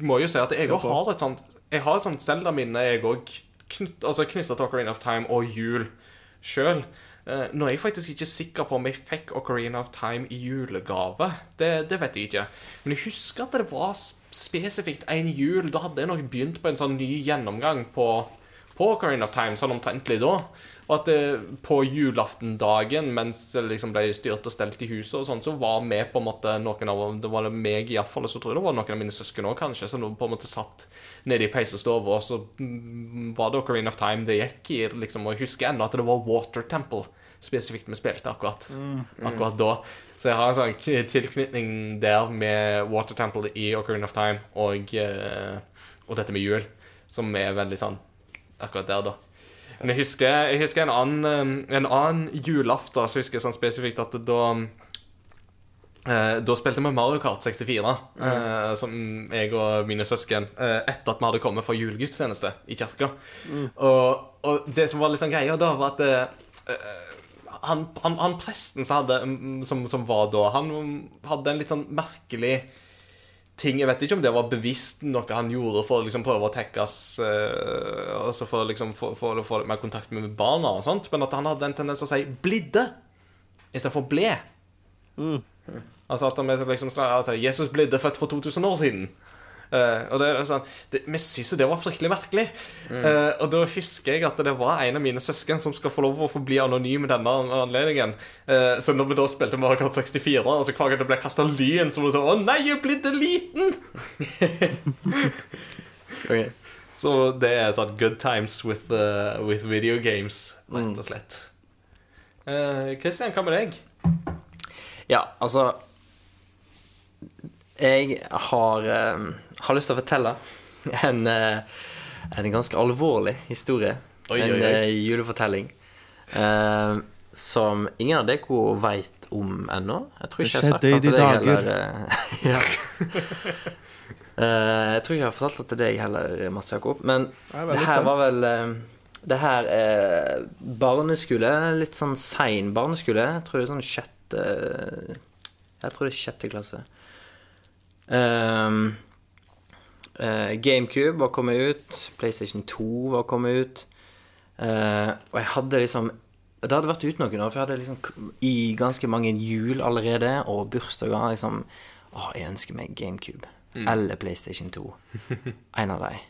må jeg jo si at jeg òg har et sånt Jeg har et sånt Zelda-minne jeg òg knytta altså til Ocarina of Time og jul sjøl. Uh, nå er jeg faktisk ikke sikker på om jeg fikk Ocarina of Time i julegave. Det, det vet jeg ikke. Men jeg husker at det var spesifikt en jul. Da hadde jeg nok begynt på en sånn ny gjennomgang på, på Ocarina of Time, sånn omtrentlig da. Og at det, på julaftendagen, mens det liksom ble styrt og stelt i huset, og sånn, så var vi på en måte noen av Det var det meg iallfall, og så tror jeg det var noen av mine søsken òg, kanskje, som på en måte satt nede i peisestua, og så mm, var det Ocarina of Time det gikk i. liksom, Og jeg husker ennå at det var Water Temple spesifikt vi spilte akkurat, akkurat da. Så jeg har en sånn tilknytning der med Water Temple i Ocarina of Time og, eh, og dette med jul, som er veldig sånn akkurat der, da. Men jeg husker, jeg husker en annen, eh, en annen julaften, så husker jeg sånn spesifikt at da eh, Da spilte vi Mario Kart 64, mm. som jeg og mine søsken, eh, etter at vi hadde kommet fra julegudstjeneste i kirka. Og, og det som var litt sånn greia da, var at eh, han, han, han presten som, hadde, mm, som, som var da, han hadde en litt sånn merkelig ting Jeg vet ikke om det var bevisst noe han gjorde for å liksom prøve å tekkes uh, Altså for å liksom få, få, få litt mer kontakt med barna og sånt, men at han hadde en tendens til å si 'blidde' istedenfor 'ble'. Altså at han liksom altså, 'Jesus blidde født for 2000 år siden'. Eh, og det sånn det, Vi syntes jo det var fryktelig merkelig. Eh, og da husker jeg at det var en av mine søsken som skal få lov å forbli anonym i denne anledningen. Eh, så når vi da spilte Mario Kart 64, og så hver gang det ble kasta lyn, så var det sånn 'Å nei, jeg er blitt liten!' okay. Så det er sånn good times with, uh, with video games, rett og slett. Kristian, Christian, hva med deg? Ja, altså Jeg har, eh, har lyst til å fortelle en, eh, en ganske alvorlig historie. Oi, en oi, oi. eh, julefortelling uh, som ingen av dere veit om ennå. Jeg tror ikke jeg har sagt skjedde i de dager. heller. ja. Eh, jeg tror ikke jeg har fortalt det til deg heller, Mats Jakob. Men det her spent. var vel uh, Det her er barneskole. Litt sånn sein barneskole. Jeg tror det er sånn sjette Jeg tror det er sjette klasse. Ehm, eh, GameCube var kommet ut. PlayStation 2 var kommet ut. Uh, og jeg hadde liksom Det hadde vært ute noen år, for jeg hadde liksom i ganske mange jul allerede, og bursdager liksom Å, jeg ønsker meg GameCube. Eller PlayStation 2. En av dem.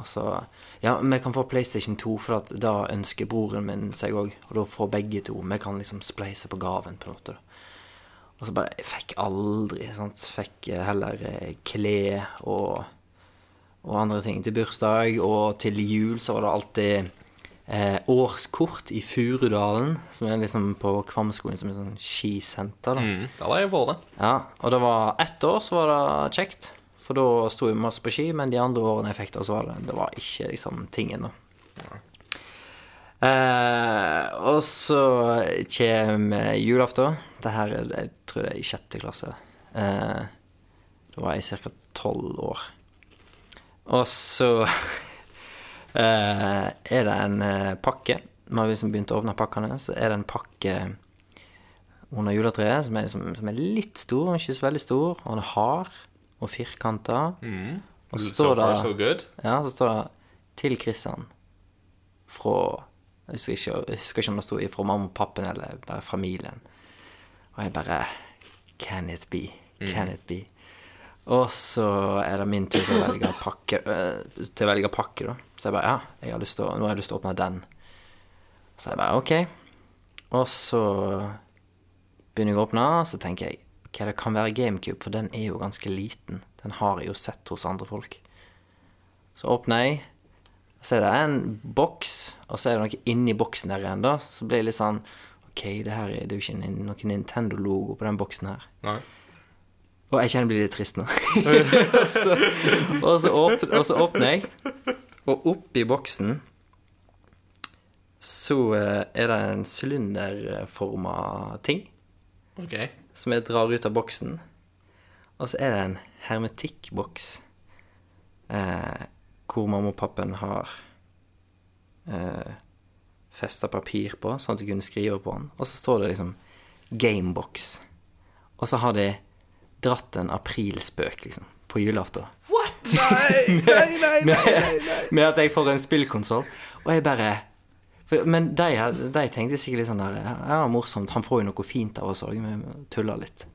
Og så Ja, vi kan få PlayStation 2, for da ønsker broren min seg òg. Og da får begge to. Vi kan liksom spleise på gaven, på en måte. Og så bare Jeg fikk aldri, sant. Fikk heller eh, klær og, og andre ting til bursdag. Og til jul så var det alltid eh, årskort i Furudalen, som er liksom på Kvamskogen, som er sånn skisenter. da. Mm, der har jeg vært. Ja, og det var ett år så var det kjekt, for da sto vi masse på ski, men de andre årene jeg fikk det, så var det, det var ikke liksom tingen, da. Eh, og så kommer julaften. Det her er, jeg tror det er i sjette klasse. Eh, da var jeg ca. tolv år. Og så eh, er det en eh, pakke. Vi har liksom begynt å åpne pakkene. Så er det en pakke under juletreet som er, som, som er litt stor, men ikke så veldig stor. Og den er hard og firkanta. Og så står det far, so good. ja, så står det 'Til Kristian' fra Jeg husker ikke, jeg husker ikke om det sto fra mamma og pappen eller bare familien. Og jeg bare Can it be? Can it be? Og så er det min tur til å velge pakke, øh, til å velge pakke da. Så jeg bare Ja, jeg har lyst til å, nå har jeg lyst til å åpne den. Så jeg bare OK. Og så begynner jeg å åpne, og så tenker jeg ok, det kan være GameCube, for den er jo ganske liten. Den har jeg jo sett hos andre folk. Så åpner jeg, så er det en boks, og så er det noe inni boksen der igjen, da. Så blir det litt sånn Ok, det her er er jo ikke noen noe Nintendo-logo på den boksen her. Nei. Og jeg kjenner jeg blir litt trist nå. og, så, og, så åpner, og så åpner jeg, og oppi boksen så eh, er det en sylinderforma ting okay. som jeg drar ut av boksen. Og så er det en hermetikkboks eh, hvor mamma og pappen har eh, festa papir på, sånn at de kunne skrive på den. Og så står det liksom Gamebox. Og så har de dratt en aprilspøk, liksom, på julaften. Nei, nei, nei, nei, nei. Med at jeg får en spillkonsoll. Og jeg bare for, Men de, de tenkte sikkert litt sånn der Ja, morsomt, han får jo noe fint av oss òg. Vi tuller litt.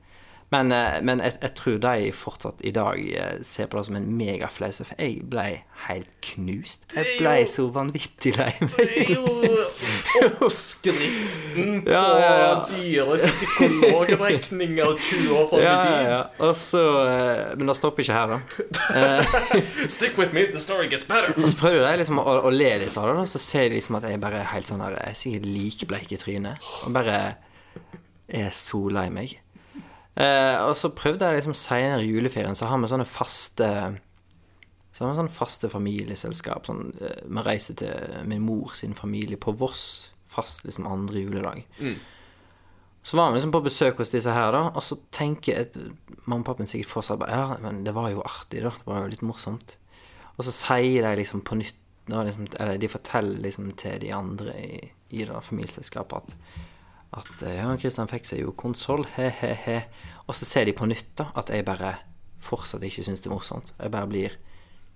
Men, eh, men jeg, jeg tror de fortsatt i dag eh, ser på det som en megaflause, for jeg ble helt knust. Jeg ble så vanvittig lei meg. Det er jo oppskriften på Ja, ja, ja. dyre psykologregninger 20 år fram i tid. ja, ja. Og så eh, Men det stopper ikke her, da. Stick with me, the story gets better. Og så prøver de liksom å, å le litt av det, da. så ser de liksom at jeg bare er helt sånn der Jeg er sikkert likebleik i trynet. Og bare er så lei meg. Eh, og så prøvde jeg liksom seinere i juleferien, så har vi sånne faste Så har vi sånne faste familieselskap. Sånn, eh, vi reiser til min mor sin familie på Voss fast liksom andre juledag. Så var vi liksom på besøk hos disse her, da, og så tenker jeg Mamma og pappen sikkert fortsatt bare Ja, men det var jo artig, da. Det var jo litt morsomt. Og så sier de liksom på nytt da, liksom, Eller de forteller liksom til de andre i, i det familieselskapet at at eh, ja, Kristian fikk seg jo konsoll, he-he-he. Og så ser de på nytt da at jeg bare fortsatt ikke syns det er morsomt. Jeg bare blir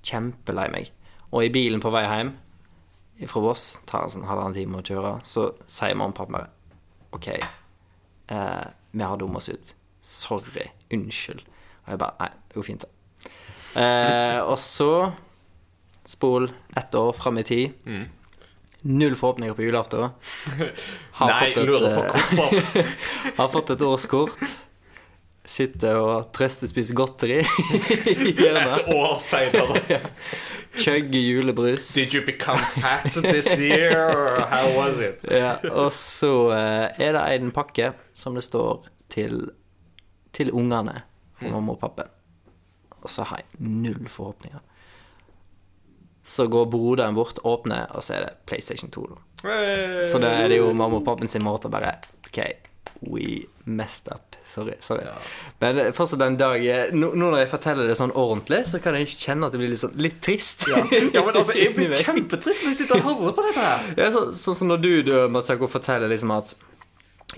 kjempelei meg. Og i bilen på vei hjem fra Voss, tar en sånn halvannen time å kjøre, så sier mamma og pappa bare OK, eh, vi har dummet oss ut. Sorry. Unnskyld. Og jeg bare Nei, det går fint, det. Eh, og så spol ett år fram i tid. Null forhåpninger på julaften. Har Nei, fått et, på eh, har fått et årskort. Sitter og trøstespiser godteri i hjørnet. Et år seinere. Chugger julebrus. Did you become fat this year, how was it? Ja, og så eh, er det en pakke som det står til, til ungene for mamma og pappa. Og så har jeg null forhåpninger. Så går broderen bort, åpner, og så er det PlayStation 2. Da. Så da er det jo mamma og pappen sin måte å bare OK, we messed up. Sorry. sorry. Men eh, fortsatt den dag eh, Nå nå når jeg forteller det sånn ordentlig, så kan jeg kjenne at det blir litt, sånn, litt trist. Ja, men altså, jeg blir kjempetrist når jeg sitter og hører på dette her. Ja, sånn som når du, du Matsako, forteller liksom at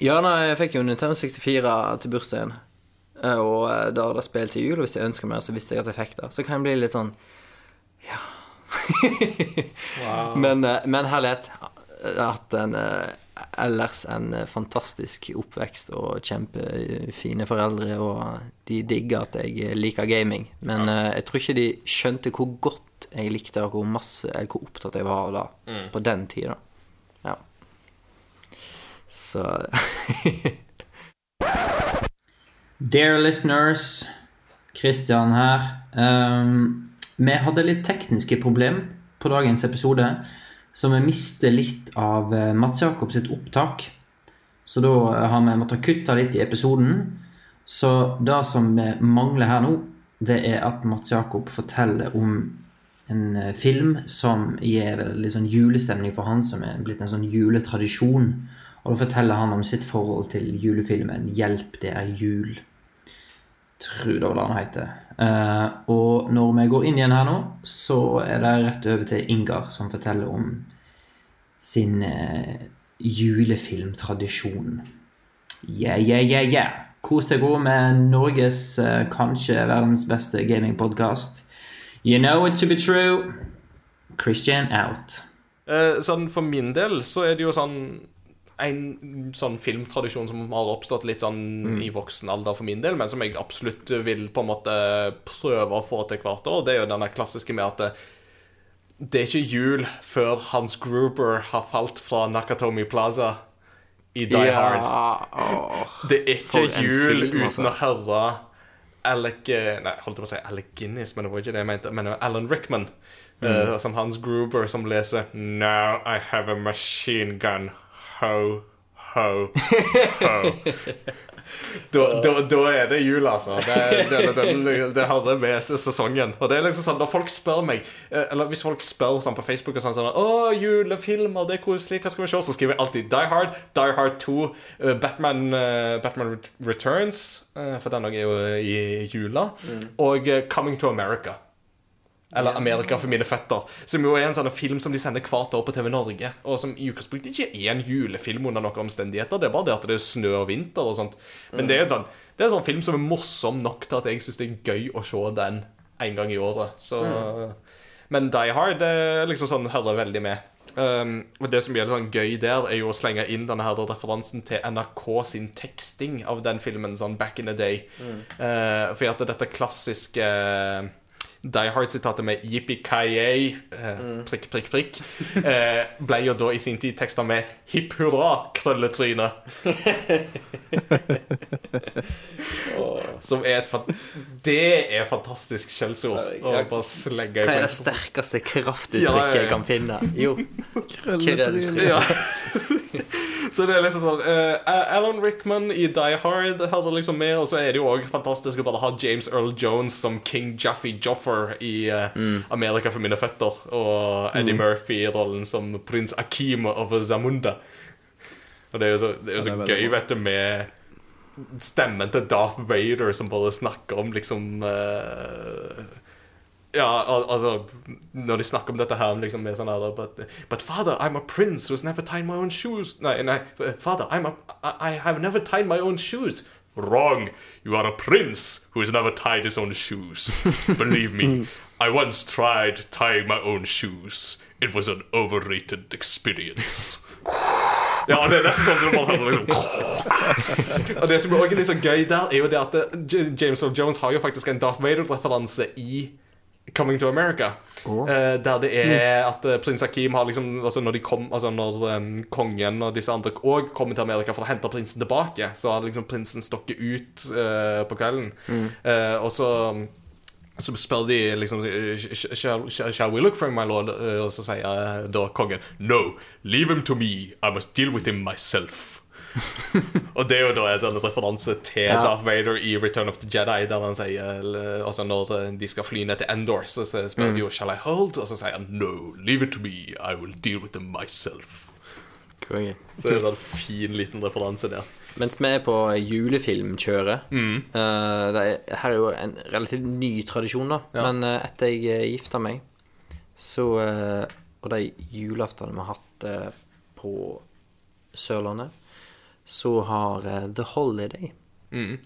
Ja, nei, jeg fikk jo Nintendo 64 til bursdagen. eh, Og da hadde jeg spilt til jul, og hvis jeg ønsker meg, så visste jeg at jeg fikk det. Så kan jeg bli litt sånn Ja. Men, eh, men herlighet. Jeg har hatt en eh, ellers en eh, fantastisk oppvekst og kjempefine foreldre, og de digger at jeg liker gaming. Men ja. jeg tror ikke de skjønte hvor godt jeg likte det, og hvor masse, eller hvor opptatt jeg var da, på den tida. Ja. Så Dear listeners, Christian her. Ehm, vi hadde litt tekniske problem på dagens episode, så vi mister litt av eh, Mats Jakob sitt opptak. Så da eh, har vi måttet kutte litt i episoden. Så det som mangler her nå, det er at Mats Jakob forteller om en eh, film som gir litt sånn julestemning for han, som er blitt en sånn juletradisjon. Og da forteller han om sitt forhold til julefilmen 'Hjelp, det er jul'. Tror det var det han heter. Uh, og når vi går inn igjen her nå, så er det rett over til Ingar, som forteller om sin uh, julefilmtradisjon. Yeah, yeah, yeah, yeah. Kos deg god med Norges, uh, kanskje verdens beste gamingpodkast. You know it to be true. Christian out. Sånn For min del så er det jo sånn en sånn filmtradisjon som har oppstått litt sånn i voksen alder for min del, men som jeg absolutt vil på en måte prøve å få til hvert år. Det er jo denne klassiske med at det, det er ikke jul før Hans Gruber har falt fra Nakatomi Plaza i Die Hard. åh. Det er ikke jul film, uten altså. å høre Alec eh, Nei, holdt jeg på å si Alec Guinness, men det var ikke det jeg mente. Men Alan Rickman, eh, som Hans Gruber, som leser Now I have a machine gun. Ho, ho, ho. Da, da, da er det jul, altså. Det, det, det, det, det hører med sesongen. Og det er liksom sånn, Når folk spør meg eh, Eller hvis folk spør sånn på Facebook og sånn, sånn Å, julefilmer, det er koselig, hva skal vi se? Så skriver jeg alltid Die Hard, Die Hard 2, eh, Batman, eh, Batman Returns, for den er jo i jula, og eh, Coming to America. Eller Amerika for mine fetter. Som jo er en sånn film som de sender hvert år på TV Norge. Og som i utgangspunktet ikke er en julefilm under noen omstendigheter. Det er bare det at det er snø og vinter og sånt. Men det er sånn Det er en sånn film som er morsom nok til at jeg syns det er gøy å se den en gang i året. Så Men Die Hard det liksom sånn hører veldig med. Um, og Det som gjør det sånn gøy der, er jo å slenge inn denne her referansen til NRK sin teksting av den filmen sånn back in the day. Uh, for at dette klassiske uh, Die Hard-sitatet med Yippie-Ki-Yay eh, prikk, prikk, prikk, eh, ble jo da i sin tid teksta med hipp hurra, krølletryne. Som er et Det er fantastisk skjellsord å bare slenge i Hva er det sterkeste kraftuttrykket jeg kan finne? Jo, Krølletryne. Ja. så det er liksom sånn uh, Alan Rickman i Die Hard hører liksom med, og så er det jo òg fantastisk å bare ha James Earl Jones som King Jaffy Joffer i mm. Amerika for mine føtter, og Eddie Murphy i rollen som prins Akim of Zamunda. Og det er jo så, det er jo så Ja, gøy, bra. vet du, med stemmen til Darth Vader som bare snakker om liksom uh, ja, al altså Når de snakker om dette her liksom med sånn her but, but father, I'm a prince who's never tied my own shoes Nei, nei, father, I'm a, I, I have never tied my own shoes Wrong, you are a prince who has never tied his own shoes. Believe me, I once tried tying my own shoes. It was an overrated experience. Ja, det er nesten sånn som man hører liksom. Og det som er også litt så gøy der, er jo det at James Earl Jones har jo faktisk en Darth Vader-referanse i Coming to America. Oh. der det er at eh, prins Hakim har liksom Altså når de kom Altså når um, kongen og disse andre òg kommer til Amerika for å hente prinsen tilbake, så har liksom prinsen stokket ut uh, på kvelden. Eh, og så så spør de liksom shall, shall, we look for him, my lord? Og så sier da kongen No, leave him to me. I must deal with him myself. Og det er jo da en sånn referanse til Ja. Darth Vader i Return of the Jedi, der han sier Altså når eh, de skal fly ned til Endor, så, spør de jo Shall I hold? Og så sier han No, leave it to me. I will deal with them myself. konge. Så det er en sånn fin liten referanse der. Mens vi er på julefilmkjøret eh, det er, Her er jo en relativt ny tradisjon, da. Ja. Men uh, etter jeg uh, gifta meg, så uh, Og de julaftene vi har hatt eh, på Sørlandet, så har eh, The Holiday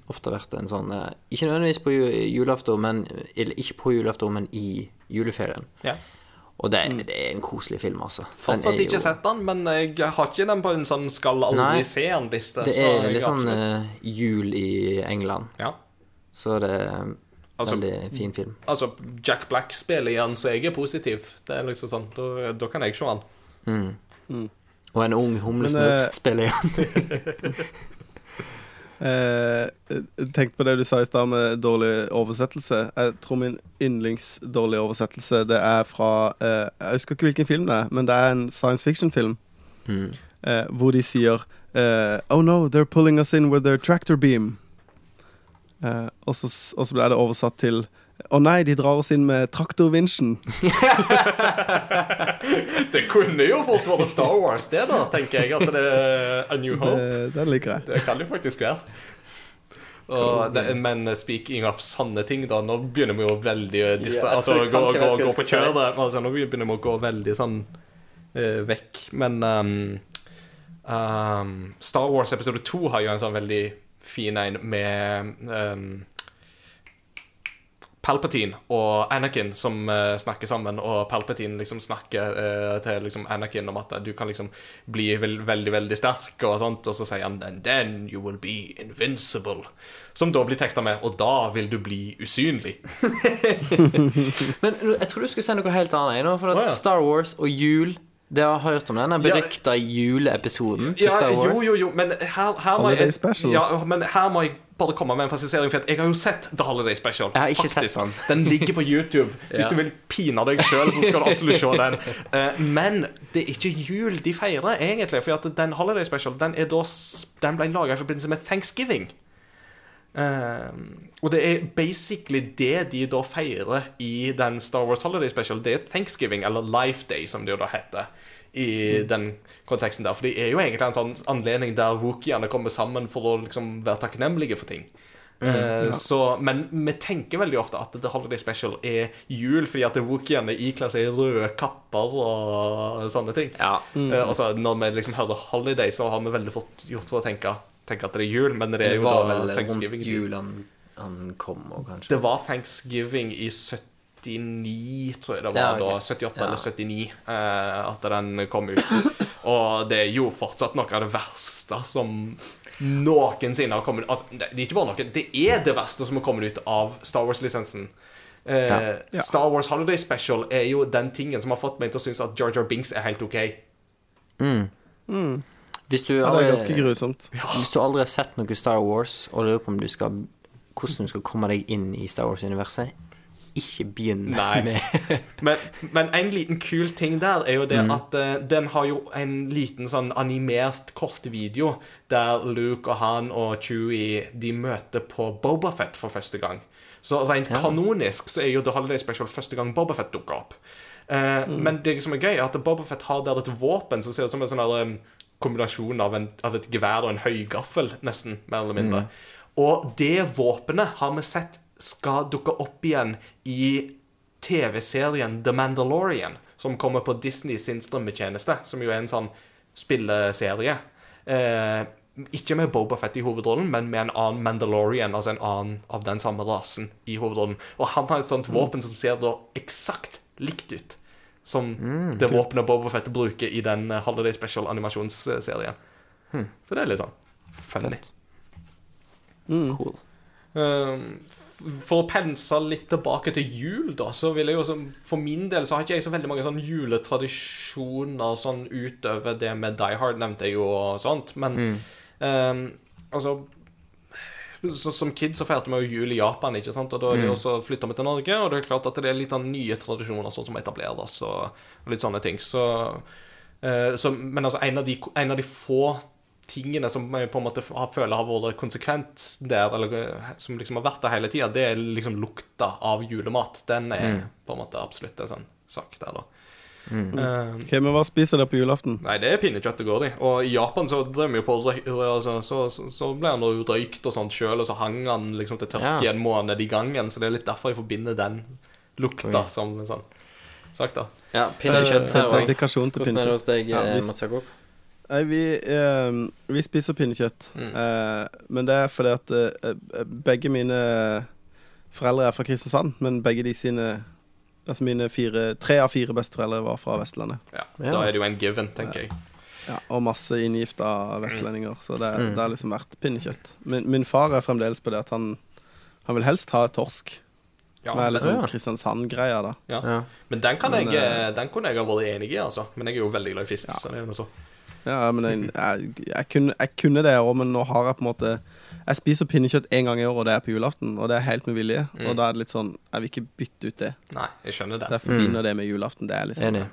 ofte vært en sånn eh, Ikke nødvendigvis på ju- julaften, men Eller ikke på julaften, men i juleferien. Ja. Og det, det er en koselig film, altså. Fortsatt ikke jo- sett den, men jeg har ikke den på en sånn skal aldri Nei. se den-liste. Det er litt sånn eh, jul i England. Ja. Så det er en Altså- veldig fin film. Altså, Jack Black spiller i den, så jeg er positiv. Det er liksom sånn, Da, da kan jeg se den. Og en ung humlesnurr eh, spiller igjen. Eh, Tenk på det du sa i stad med dårlig oversettelse. Jeg tror min yndlingsdårlige oversettelse Det er fra eh, Jeg husker ikke hvilken film det er, men det er en science fiction-film. Eh, hvor de sier eh, Oh no, they're pulling us in with their tractor beam. Eh, og, så, og så ble det oversatt til Å nei, de drar oss inn med traktorvinsjen. Det kunne jo fort vært Star Wars, det, da, tenker jeg. At det er A New Hope. Det, den liker jeg. Det kan jo faktisk være. Og det, men speaking of sanne ting, da Nå begynner vi jo veldig å distra, Ja, Altså gå, gå, gå på kjøret. Altså, nå begynner vi å gå veldig sånn uh, vekk. Men um, um, Star Wars episode 2 har jo en sånn veldig fin en med um, Palpatine og Anakin som uh, snakker sammen, og Palpatine liksom snakker uh, til liksom Anakin om at du kan liksom bli vel, veldig, veldig sterk, og sånt, og så sier han And then you will be invincible. Som da blir teksta med Og da vil du bli usynlig. Men jeg tror du skulle si noe helt annet for at oh, ja. Star Wars og jul Det har jeg hørt om den berykta juleepisoden til Ja, Star Wars. jo, jo, jo, men her, her må jeg Ja, men her må jeg bare komme med en presisering, for jeg har jo sett The Holiday Special. Jeg har ikke sett den. Den ligger på YouTube. Hvis Ja. du vil pine deg sjøl, så skal du absolutt se den. Eh, men det er ikke jul de feirer, egentlig. For at den Holiday Special Den, er da, den ble laga i forbindelse med Thanksgiving. Eh, og det er basically det de da feirer i den Star Wars Holiday Special. Det er Thanksgiving, eller Life Day, som det jo da heter. I den konteksten der For det er jo egentlig en sånn anledning der wookiene kommer sammen for å liksom være takknemlige for ting. Eh, så, men vi tenker veldig ofte at The Holiday Special er jul fordi at wookiene ikler seg røde kapper og sånne ting. Ja. Mm. og så når vi liksom hører Holiday, så har vi veldig fort gjort for å tenke, tenke at det er jul, men det er Det jo var da vel rundt Thanksgiving. jul han, han kom, og kanskje Det var Thanksgiving i 79, tror jeg det var Ja, okay. da. 78 Ja. eller 79 eh, at den kom ut. Og det er jo fortsatt noe av det verste som noensinne har kommet Altså, det det er ikke bare noe, det er det verste som har kommet ut av Star Wars-lisensen. Eh, Ja. Ja. Star Wars Holiday Special er jo den tingen som har fått meg til å synes at Jar Jar Binks er helt OK. Hvis du, Ja, det er ganske grusomt. hvis du aldri har sett noe Star Wars og lurer på om du skal hvordan du skal komme deg inn i Star Wars-universet, ikke begynn med Men, men en liten kul ting der er jo det Mm. at uh, den har jo en liten sånn animert kort video der Luke og han og Chewie de møter på Bobafett for første gang. Så rent Ja. kanonisk så er jo The Holiday Special første gang Bobafett dukker opp. Eh, Men det som er gøy, er at Bobafett har der et våpen som ser ut som en sånn kombinasjon av, en, av et gevær og en høygaffel, nesten, mer eller mindre. Og det våpenet har vi sett skal dukke opp igjen i TV-serien The Mandalorian, som kommer på Disney sin strømmetjeneste, som jo er en sånn spilleserie. Eh, ikke med Boba Fett i hovedrollen, men med en annen Mandalorian, altså en annen av den samme rasen, i hovedrollen. Og han har et sånt våpen som ser da eksakt likt ut som det våpenet Boba Fett bruker i den eh, Holiday Special-animasjonsserien. Så det er litt sånn funny. Cool. Um, For å pense litt tilbake til jul, da, så vil jeg jo som- For min del så har ikke jeg så veldig mange sånn juletradisjoner sånn utover det med Die Hard, nevnte jeg jo, og sånt. Men um, altså så, Som kid så feirte vi jo jul i Japan, ikke sant? og da mm. også flytta vi til Norge. Og det er klart at det er litt sånn nye tradisjoner sånn som etableres, og, og litt sånne ting. Så, eh, så Men altså, en av, de, en av de få tingene som jeg på en måte har, føler har vært konsekvent der, eller eh, som liksom har vært der hele tida, det er liksom lukta av julemat. Den er på en måte absolutt en sånn sak der, da. Eh, Ok, Men hva spiser dere på julaften? Nei, det er pinnekjøtt det går i. Og i Japan så drev vi på altså, så, så, så ble han jo røykt og sånt sjøl, og så hang han liksom til tørke Ja. en måned i gangen. Så det er litt derfor jeg forbinder den lukta okay. som sånn sagt, da. Ja, pinnekjøtt her òg. Dedikasjon Hvordan er det hos deg, Ja, vi, hvis- Mats Jakob? Nei, vi, eh, vi spiser pinnekjøtt. Mm. Eh, men det er fordi at eh, begge mine foreldre er fra Kristiansand, men begge de sine Altså mine fire, tre av fire besteforeldre var fra Vestlandet. Ja, Ja. Da er det jo en given, tenker jeg. Ja, og masse inngifta vestlendinger, så det, Mm. det har liksom vært pinnekjøtt. Min, min far er fremdeles på det at han, han vil helst ha torsk, Ja, som er liksom Ja. Kristiansand-greia, da. ja. Ja. men den, kan Men, jeg, eh, den kunne jeg ha vært enig i, altså. Men jeg er jo veldig glad i fisk, Ja. så det er jo noe så. Ja, men jeg, jeg, jeg, kunne, jeg kunne det òg, men nå har jeg på en måte Jeg spiser pinnekjøtt én gang i året, og det er på julaften, og det er helt med vilje. Mm. Og da er det litt sånn Jeg vil ikke bytte ut det. Nei, jeg skjønner det. Jeg forbinder det med julaften. Det er liksom Enig.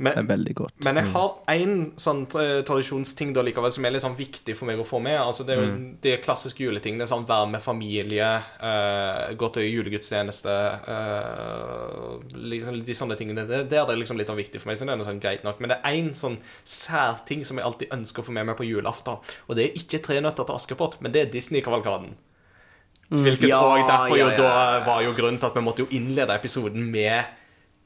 Det er veldig godt. men jeg har én sånn eh, tradisjonsting da likevel som er litt sånn viktig for meg å få med. Altså Det er jo de klassiske juletingene. Sånn være med familie, uh, gå til julegudstjeneste uh, liksom, De sånne tingene. Det, det er det liksom litt sånn viktig for meg. Så det er noe sånn greit nok Men det er én sånn særting som jeg alltid ønsker å få med meg på julaften. Og det er ikke Tre nøtter til Askepott, men det er Disney-kavalkaden. Hvilket Ja, også derfor ja, ja, jo da var jo grunnen til at vi måtte jo innlede episoden med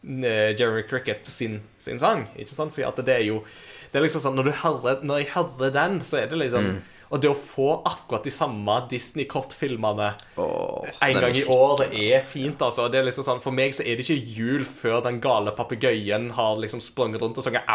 eh, Jerry Cricket sin, sin sang. Ikke sant? For at det er jo Det er liksom sånn Når, du hører, når jeg hører den, så er det liksom Mm. Og det å få akkurat de samme Disney-kortfilmene oh, en gang i året er fint, altså. Det er liksom sånn, For meg så er det ikke jul før den gale papegøyen har liksom sprunget rundt og sunget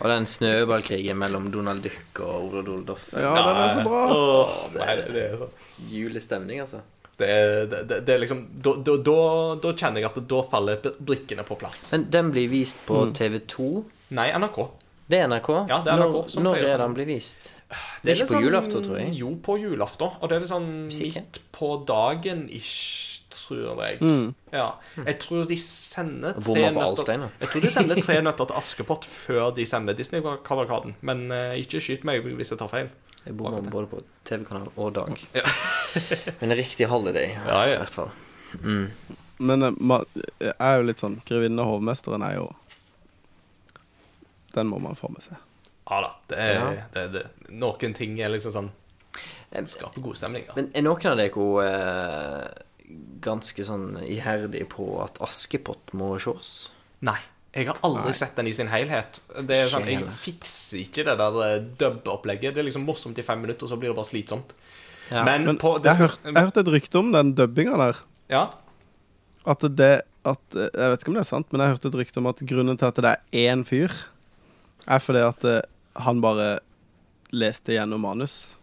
Og den snøballkrigen mellom Donald Duck og Ole Doldoff. Ja, den er så bra. Oh, nei, det, det er sånn Julestemning, altså. Det det, det, det er liksom da, da, da, da kjenner jeg at da faller brikkene på plass. Men den blir vist på TV2. Nei, NRK. Det er NRK? Ja, det er NRK, Når, som når er den blir vist? Det er ikke på sånn- julaften, tror jeg. Jo, på julaften. Og det er litt sånn Musikken? midt på dagen ish, tror jeg. Ja. Jeg tror de sender tre nøtter jeg tror de sender tre nøtter til Askepott før de sender Disney-kavalkaden. Men uh, ikke skyt meg hvis jeg tar feil. Jeg bommer både på TV-kanal og dag. Ja. Men riktig holiday, Ja, ja. i hvert fall. Men eh, jeg er jo litt sånn Grevinne og hovmesteren er jo Den må man få med seg. Ja da. Det er, Ja. Det, det, noen ting er liksom sånn Eh, Skaper god stemning. Ja. Men er noen av dere eh, ganske sånn iherdig på at Askepott må sjås? Nei. Jeg har aldri sett den i sin helhet. Det er sånn, Jeg fikser ikke det der eh, dub-opplegget. Det er liksom morsomt i fem minutter, så blir det bare slitsomt. Ja. Men, Men på det jeg, skal, hørte, jeg hørte et rykte om den dubbinga der. Ja, At det at, Jeg vet ikke om det er sant, men jeg hørte et rykte om at grunnen til at det er én fyr, er fordi at eh, han bare leste gjennom manus.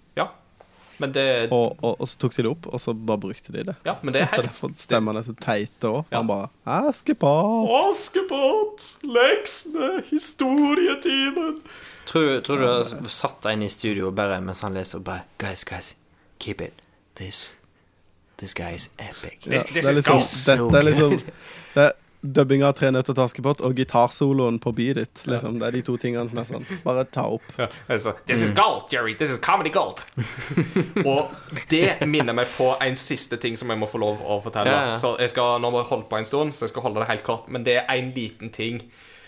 Men det, Og, og, og så tok de det opp, og så bare brukte de det. ja, men det er helt derfor stemmene er så teite òg. Ja. Han bare Askepott! Askepott, leksene, historietimen. Tror, tror du det satt en i studio bare mens han leser og bare Guys, guys, keep it. This This guy is epic. This, Ja, this det er is liksom, gold. det, det er liksom det er Dubbing av Tre nøtter til Askepott og gitarsoloen på Beat It. Liksom. Det er de to tingene som er sånn. Bare ta opp. Ja, altså, This is gold, Jerry. This is comedy gold. og det minner meg på en siste ting som jeg må få lov å fortelle. Ja, ja. Så jeg skal, Nå må jeg holde på en stund, så jeg skal holde det helt kort. Men det er en liten ting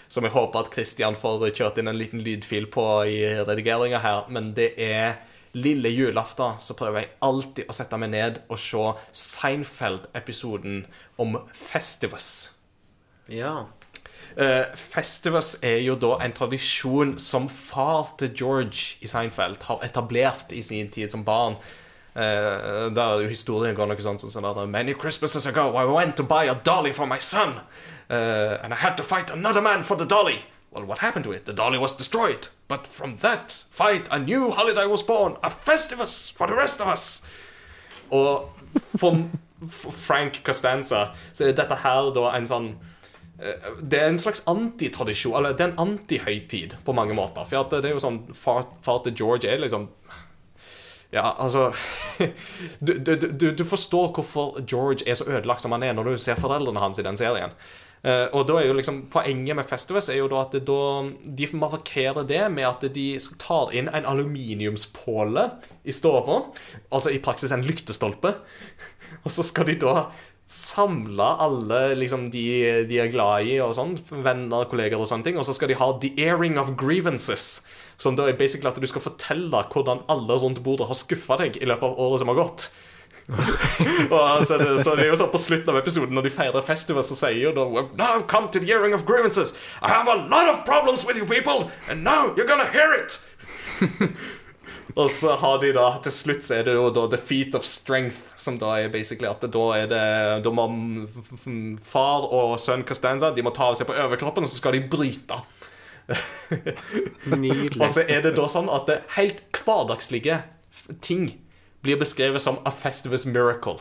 som jeg håper at Christian får kjørt inn en liten lydfil på i redigeringa her. Men det er lille julaften så prøver jeg alltid å sette meg ned og se Seinfeld-episoden om Festivus. Ja. Uh, Festivus er jo da en tradisjon som far til George i Seinfeld har etablert i sin tid som barn. Uh, jo historien går noe sånt som sånn der Many Christmases ago I went to buy a dolly for my son. Uh, and I had to fight another man for the dolly. Well, what happened to it? The dolly was destroyed. But from that fight, a new holiday was born. A Festivus for the rest of us. Og for Frank Costanza så er dette her da en sånn eh, det er en slags antitradisjon, eller det er en antihøytid på mange måter. For det er jo sånn Far, far til George er liksom Ja, altså du, du, du, forstår hvorfor George er så ødelagt som han er, når du ser foreldrene hans i den serien. Eh, og da er jo liksom Poenget med Festivus er jo da at da, de markerer det med at de tar inn en aluminiumspåle i stua. Altså i praksis en lyktestolpe. Og så skal de da samle alle liksom, de, de er glad i, og sånn, venner, kolleger og sånne ting. Og så skal de ha the airing of grievances. Som da er basically at du skal fortelle hvordan alle rundt bordet har skuffa deg i løpet av året som har gått. og altså, det, så det er jo sånn På slutten av episoden når de feirer festival, så sier jo da We've now come to the airing of grievances. I have a lot of problems with you people, and now you're gonna hear it. Og så har de da Til slutt så er det jo da The Feet of Strength, som da er basically at da er det Da må far og sønn Costanza De må ta av seg på overkroppen, og så skal de bryte. Nydelig. Og så er det da sånn at det helt hverdagslige ting blir beskrevet som a festivus miracle.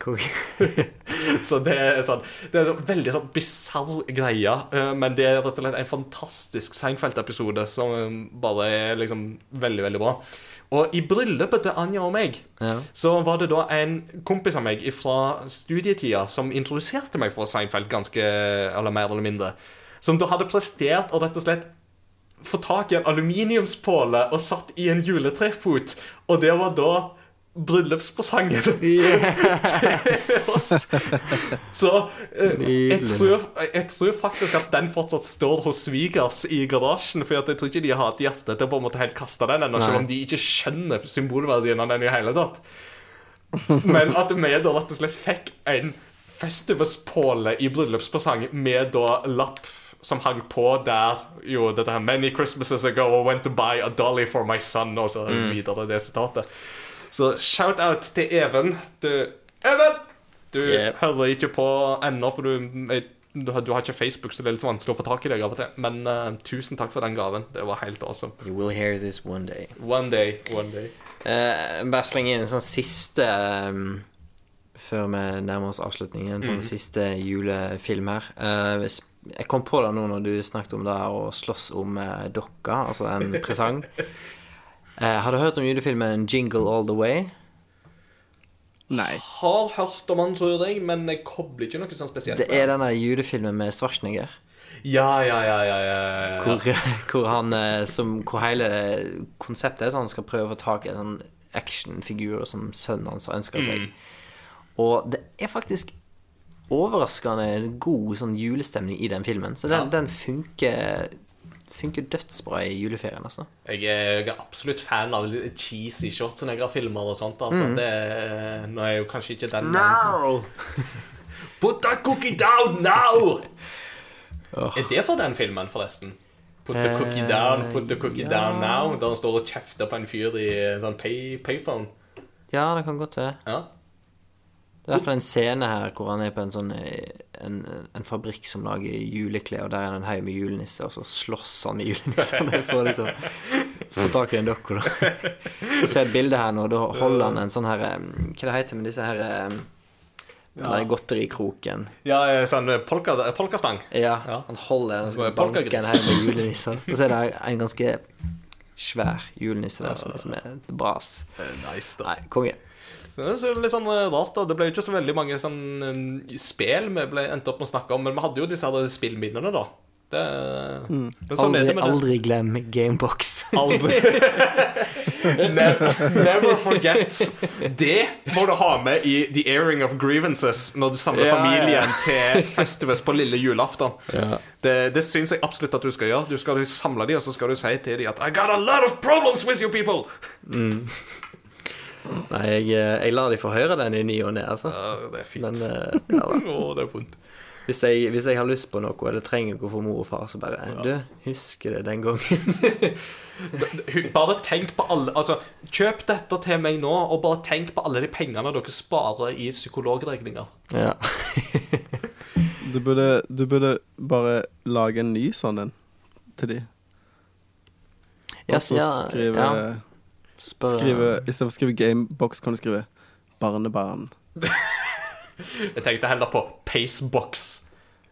Så det er sånn Det er en veldig sånn bisarr greie, eh, men det er rett og slett en fantastisk Seinfeld-episode som eh, bare er liksom veldig, veldig bra. Og i bryllupet til Anja og meg Ja. så var det da en kompis av meg fra studietida som introduserte meg for Seinfeld, ganske eller mer eller mindre. Som da hadde prestert å rett og slett få tak i en aluminiumspåle og satt i en juletrefot. Og det var da bryllupspresangen til oss. Så uh, jeg tror, jeg tror faktisk at den fortsatt står hos svigers i garasjen. For jeg tror ikke de har hatt hjerte til å på en måte helt kaste den ennå, selv om de ikke skjønner symbolverdien av den i hele tatt. Men at vi da rett og slett fikk en Festivus-påle i bryllupspresang med da lapp som hang på der jo dette her Many Christmases ago I went to buy a dolly for my son Og så videre det sitatet Så shout-out til Even du, Even! Du Yep. hører ikke på ennå For du, du, har, ikke Facebook Så det er litt vanskelig å få tak i deg av og til Men uh, tusen takk for den gaven Det var helt awesome You will hear this one day. One day, one day Uh, bare slenge inn en sånn siste um, Før vi nærmer oss avslutningen. En sånn siste julefilm her. Uh, jeg kom på det nå når du snakket om det å slåss om uh, dokka, altså en presang. Eh, har du hørt om julefilmen 'Jingle All The Way'? Nei. Har hørt om han, tror jeg Men jeg kobler ikke noe sånn spesielt Det er denne julefilmen med Schwarzenegger. Ja, ja, ja, ja, ja, ja, ja. Hvor, hvor han eh, som, Hvor hele konseptet er at han skal prøve å få tak i en sånn actionfigur som sønnen hans har ønska seg. Og det er faktisk overraskende god sånn julestemning i den filmen. Så den, den funker Funker dødsbra i juleferien, altså. Jeg er, jeg er absolutt fan av cheesy Schwarzenegger-filmer og sånt. Altså. Det, er- nå er jo kanskje ikke den no. Put that cookie down now! Er det for den filmen, forresten? Put the cookie down, put the cookie down now. Der han står og kjefter på en fyr i en sånn pay, payphone. Ja, det kan godt være. Ja. Det er i hvert fall en scene her hvor han er på en sånn eh, en, en fabrikk som lager juleklær, og der er det en haug med julenisser, og så slåss han med julenissene for å liksom få tak i en dokko, da. Så ser jeg et bilde her nå, da holder han en sånn her eh, Hva det heter med disse her ja. Den der godterikroken. ja, sånn polka, polkastang. Ja, Ja. han holder den sånn banken er haug med julenisser. Og så er det en ganske svær julenisse der som som er bras. Nice, da. Nei, konge. Så det er litt sånn eh, rart da Det ble jo ikke så veldig mange sånn eh, spill vi ble endte opp med å snakke om, men vi hadde jo disse her spillminnene, da. Det, mm. sånn Aldri, det aldri glem Gamebox. Aldri. never, never forget. Det må du ha med i The Airing of Grievances når du samler Ja, familien ja. til Festivus på lille julaften. Ja. Det, det syns jeg absolutt at du skal gjøre. Du skal samle dem, og så skal du si til dem at I got a lot of problems with you people. Nei, jeg, eh, jeg lar de få høre den i ny og ne, altså. Ja, det er fint. Men eh, ja, da. Å, det er vondt. Hvis, jeg, hvis jeg har lyst på noe, eller trenger noe for mor og far, så bare Du, husker det den gangen? Bare tenk på alle Altså, kjøp dette til meg nå, og bare tenk på alle de pengene dere sparer i psykologregninger. ja. Du burde, du burde bare lage en ny sånn en til de. Og så ja, skrive, ja. Spør, skrive Istedenfor å skrive Gamebox, kan du skrive Barnebarn. Jeg tenkte heller på Pacebox.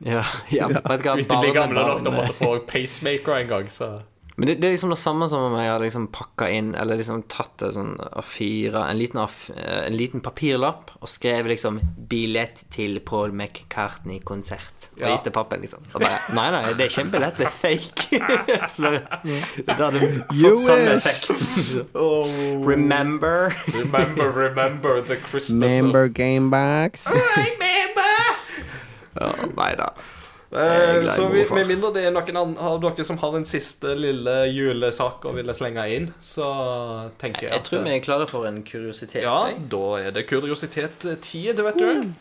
Ja, ja, ja. Hvis de blir gamle nok til å måtte få pacemaker en gang, så Men det, det er liksom det samme som om jeg har liksom pakka inn Eller liksom tatt en sånn A4 En liten, A4, en liten papirlapp og skrevet liksom 'Billett til Paul McCartney-konsert'. Og Ja. gitt til pappen, liksom. Og bare Nei, nei, det er ikke en billett, det er fake. Så bare, det hadde fått samme effekt. oh, Remember? Remember, remember the Christmas Member Gamebox. Ja, nei da. Eh, så vi. Med mindre det er noen an- av dere som har en siste lille julesak å ville slenge inn, så tenker jeg Jeg tror vi er klare for en kuriositet. Ja, jeg. da er det kuriositet-tid, vet du.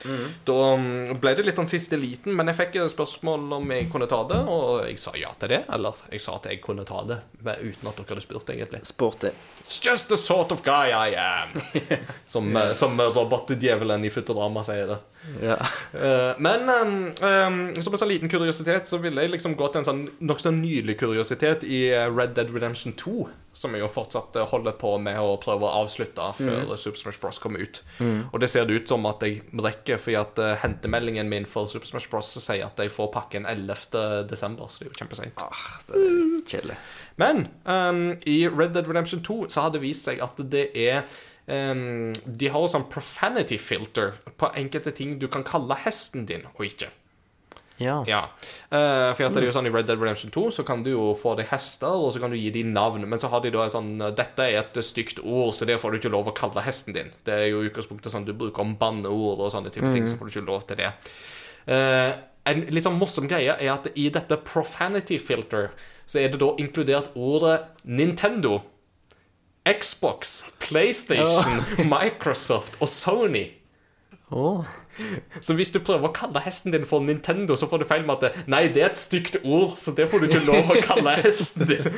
Da mm, ble det litt sånn siste liten, men jeg fikk spørsmål om jeg kunne ta det, og jeg sa ja til det. Eller jeg sa at jeg kunne ta det, uten at dere hadde spurt, egentlig. Sporty. It's just the sort of guy I am. Som, eh, som robotdjevelen i Futurama sier det. Ja. Eh, men um, um, som en sånn liten kuriositet så ville jeg liksom gå til en sånn nokså nylig kuriositet i eh, Red Dead Redemption 2. Som jeg jo fortsatt eh, holder på med å prøve å avslutte før Super Smash Bros. kommer ut. Og det ser det ut som at jeg rekker, fordi at uh, hentemeldingen min for Super Smash Bros. sier at jeg får pakken 11. desember, så det er jo kjempeseint. Ah, det er kjedelig. Men um, i Red Dead Redemption 2 så har det vist seg at det er um, De har jo sånn profanity filter på enkelte ting du kan kalle hesten din, og ikke. Ja. Ja. Uh, for det er jo sånn I Red Dead Redemption 2 så kan du jo få deg hester, og så kan du gi dem navn. Men så har de da en sånn Dette er et stygt ord, så det får du ikke lov å kalle hesten din. Det er jo i utgangspunktet sånn du bruker om banneord og sånne type ting, så får du ikke lov til det. Uh, en litt sånn morsom greie er at i dette profanity filter så er det da inkludert ordet Nintendo, Xbox, PlayStation, Microsoft og Sony. Å. Så hvis du prøver å kalle hesten din for Nintendo, så får du feil med at Nei, det er et stygt ord, så det får du ikke lov å kalle hesten din.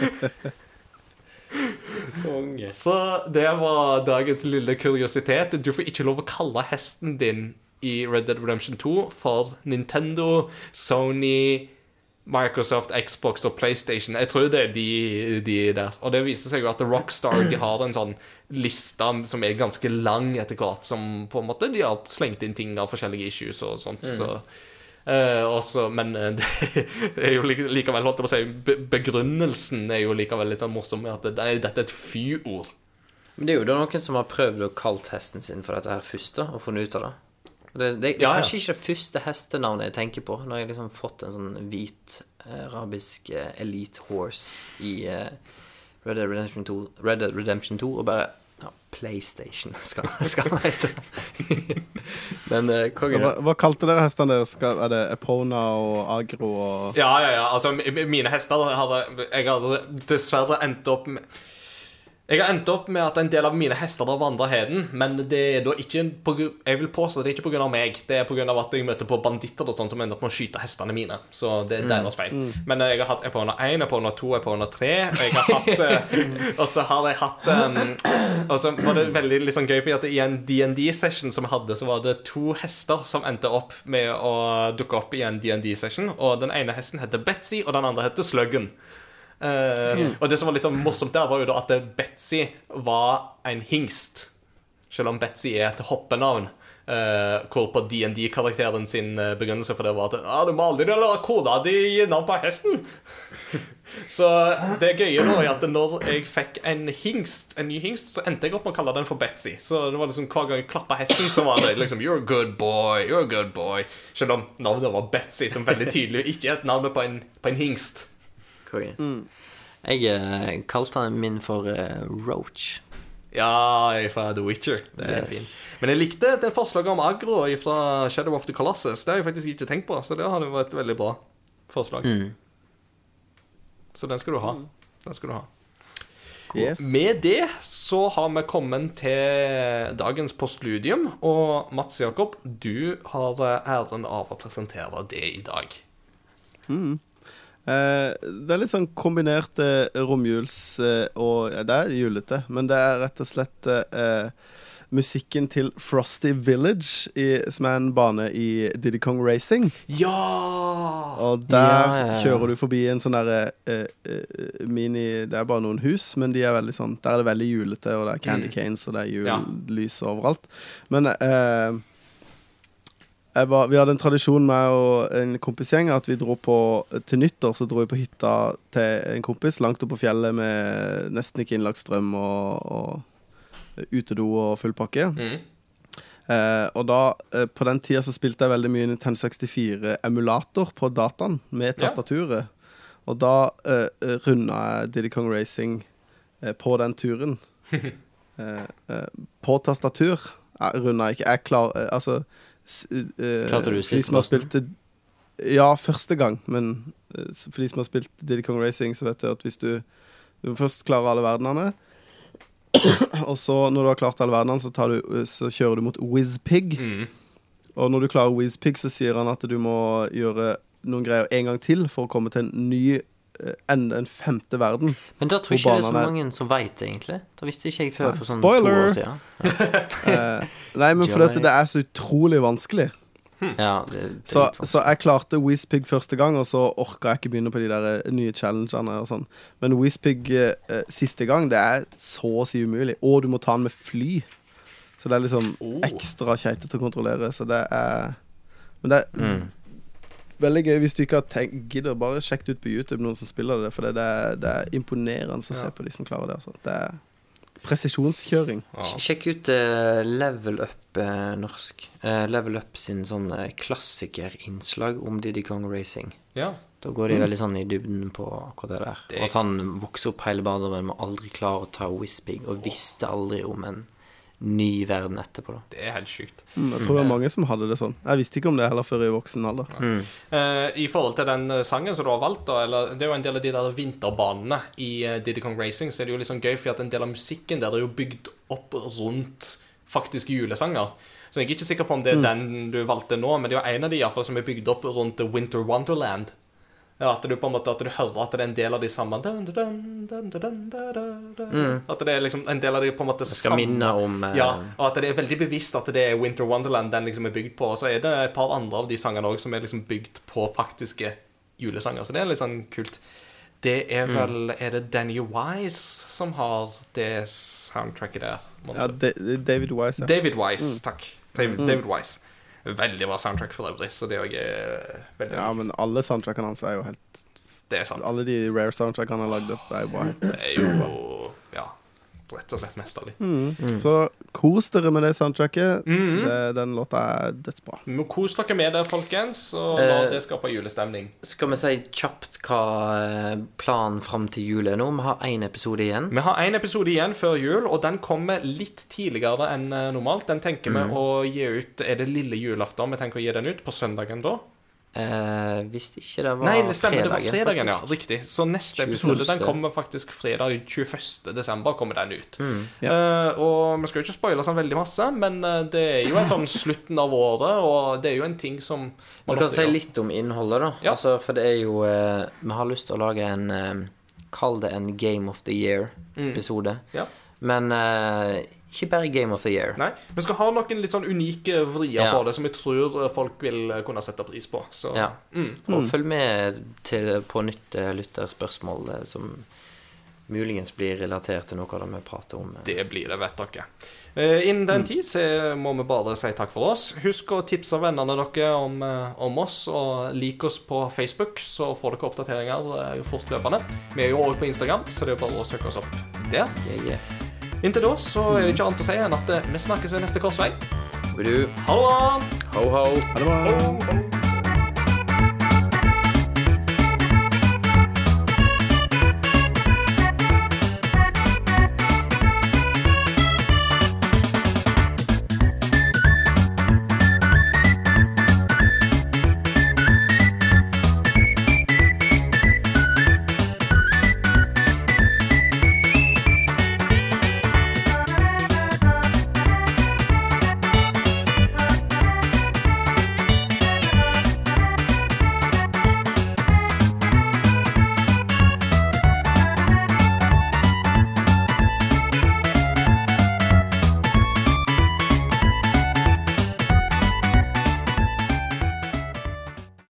Så det var dagens lille kuriositet. Du får ikke lov å kalle hesten din i Red Dead Redemption 2 for Nintendo, Sony, Microsoft, Xbox og PlayStation. Jeg tror det er de, de der. Og det viser seg jo at Rockstar de har en sånn liste som er ganske lang etter hvert, som på en måte de har slengt inn ting av forskjellige issues og sånt. Så, eh, også, men eh, det er jo likevel, holdt jeg på å si, begrunnelsen er jo likevel litt sånn morsom med at det, nei, dette er et fy-ord. Men det er jo da noen som har prøvd å kalt hesten sin for dette her først, da, og funnet ut av det. Det, det, det er Ja, ja. kanskje ikke det første hestenavnet jeg tenker på, når jeg liksom fått en sånn hvit eh, arabisk eh, elite horse i eh, Red, Dead Redemption 2, Red Dead Redemption 2, og bare ja, PlayStation skal, han hete. Men uh, kongen Hva, hva kalte dere hestene deres? Er det Epona og Agro og Ja, ja, ja. Altså, mine hester hadde Jeg hadde dessverre endt opp med Jeg har endt opp med at en del av mine hester har vandra heden, men det er da ikke på, Jeg vil påstå det er ikke pga. meg. Det er pga. at jeg møter på banditter og sånn som ender opp med å skyte hestene mine. Så det er deres feil. Men eh, jeg har hatt Epona 1, Epona 2, Epona 3. Og jeg har hatt eh, Og så har jeg hatt um, Og så var det veldig sånn gøy, for at i en DND-session som jeg hadde, så var det to hester som endte opp med å dukke opp i en DND-session. Og den ene hesten heter Betzy, og den andre heter Sluggen. Eh, Og det som var litt sånn morsomt der, var jo da at Betzy var en hingst. Selv om Betzy er et hoppenavn. Uh, hvor på DND-karakteren sin eh, begrunnelse for det var at ah, du må aldri la kona di gi navn på hesten. så det gøye nå er at når jeg fikk en hingst, en ny hingst, så endte jeg opp med å kalle den for Betzy. Så det var liksom hver gang jeg klappa hesten, så var det liksom You're a good boy, you're a good boy. Selv om navnet var Betzy, som veldig tydelig ikke er et navn på en, på en hingst. Konge. Jeg eh, kalte han min for eh, Roach. Ja, fra The Witcher. Det er Yes. fint. Men jeg likte det forslaget om agro fra Shadow of the Colossus. Det har jeg faktisk ikke tenkt på, så det hadde vært et veldig bra forslag. Så den skal du ha. Den skal du ha. Yes. Med det så har vi kommet til dagens postludium, og Mats Jakob, du har æren av å presentere det i dag. Eh, det er litt sånn kombinert eh, romjuls eh, og ja, Det er julete, men det er rett og slett eh, musikken til Frosty Village, i, som er en bane i Diddy Kong Racing. Ja! Og der Ja, ja, ja. kjører du forbi en sånn derre eh, eh, mini Det er bare noen hus, men de er veldig sånn der er det veldig julete, og det er candy canes, og det er Ja. jullys overalt. Men eh, var, vi hadde en tradisjon med og en kompisgjeng at vi dro på til nyttår så dro vi på hytta til en kompis langt oppe på fjellet med nesten ikke innlagt strøm og, og utedo og full pakke. Mm. Eh, og da, eh, på den tida så spilte jeg veldig mye Nintendo 64-emulator på dataen med Ja. tastaturet. Og da eh, runda jeg Diddy Kong Racing eh, på den turen. eh, eh, på tastatur. Jeg runda ikke. Jeg klar... Eh, altså Klarte du sist? som har spilt Ja, første gang. Men eh, for de som har spilt Diddy Kong Racing, så vet du at hvis du, du først klarer alle verdenene og så, når du har klart alle verdenene, så, tar du, så kjører du mot Whizpig. Mm. Og når du klarer Whizpig, så sier han at du må gjøre noen greier en gang til for å komme til en ny eh, enda en femte verden. Men da tror jeg ikke det er så er- mange som veit det, egentlig. Da visste ikke jeg før for sånn spoiler! to år siden. Eh, nei, men fordi at det er så utrolig vanskelig. Ja, det, det Så, så jeg klarte Whizpig første gang, og så orka jeg ikke begynne på de der eh, nye challengene og sånn. Men Whizpig eh, eh, siste gang, det er så å si umulig. Og du må ta den med fly. Så det er liksom Oh. ekstra keitete å kontrollere. Så det er Men det er Mm. Veldig gøy hvis du ikke har tenkt, gidder. Bare sjekk det ut på YouTube, noen som spiller det. For det er, det er imponerende å se på de som klarer det. Altså. Det er presisjonskjøring. Ja. Sjekk ut uh, Level Up uh, norsk. Uh, Level Up sin sånn klassikerinnslag om Diddy Kong Racing. ja. Da går de veldig sånn i dybden på akkurat det der. Det- Og at han vokser opp hele barndommen med aldri klare å ta Whispig, og visste aldri om en ny verden etterpå, da. Det er helt sjukt. Mm, jeg tror det var mange som hadde det sånn. Jeg visste ikke om det heller før i voksen alder. Eh, I forhold til den eh, sangen som du har valgt, da, eller, det er jo en del av de der vinterbanene i uh, Diddy Kong Racing, så er det jo litt sånn gøy, for at en del av musikken der er jo bygd opp rundt faktiske julesanger. Så jeg er ikke sikker på om det er den du valgte nå, men det er jo en av de i hvert fall som er bygd opp rundt Winter Wonderland. Ja, at du på en måte At du hører at det er en del av de samme dun, dun, dun, dun, dun, dun, dun, dun. At det er liksom en del av de på en måte Jeg skal minne om uh... ja, og at det er veldig bevisst at det er Winter Wonderland den liksom er bygd på. Og så er det et par andre av de sangene også som er liksom bygd på faktiske julesanger. Så det er litt sånn kult. Det er Mm. vel Er det Danny Wise som har det soundtracket der? Ja, Da- David Wise, ja. David Wise, Mm. takk. David, David Wise. Veldig bra soundtrack for øvrig, så det òg er veldig Ja, men alle soundtrackene hans er jo helt Det er sant. Alle de rare soundtrackene han har lagd opp, er jo bare helt Det er jo rett og slett mesterlig. mm. Så kos dere med det soundtracket. Mm. Det, den låta er dødsbra. Men Kos dere med det, folkens, og la Eh, det skape julestemning. Skal vi si kjapt hva eh, planen fram til jul er nå? Vi har én episode igjen. Vi har én episode igjen før jul, og den kommer litt tidligere enn eh, normalt. Den tenker vi å gi ut Er det lille julaften vi tenker å gi den ut? På søndagen da? Eh, hvis ikke det var Nei, det stemmer. Det var fredagen, faktisk. ja. Riktig. Så neste 21.. episode den kommer faktisk fredag 21. desember. kommer den ut. Mm. Eh, og vi skal jo ikke spoile sånn veldig masse, men eh, det er jo en sånn slutten av året, og det er jo en ting som Vi kan si litt om innholdet, da. Ja. Altså, for det er jo eh, Vi har lyst til å lage en eh, Kall det en Game of the Year-episode. Mm. Ja. Men eh, ikke bare Game of the Year. Nei, Vi skal ha noen litt sånn unike vrier Ja. på det som jeg tror eh, folk vil eh, kunne sette pris på. Så Ja. mm. Og følg med til, på nytt eh, lytterspørsmål som muligens blir relatert til noe av det vi prater om. Det blir det, vet dere. Eh, Innen den tid så må vi bare si takk for oss. Husk å tipse vennene dere om, om oss, og lik oss på Facebook, så får dere oppdateringer fortløpende. Vi er jo òg på Instagram, så det er bare å søke oss opp der. Yeah, yeah. Inntil da så er det ikke annet å si enn at eh, vi snakkes ved neste korsvei. Ha det! ho, ho? Ha det bra. Ho, ho.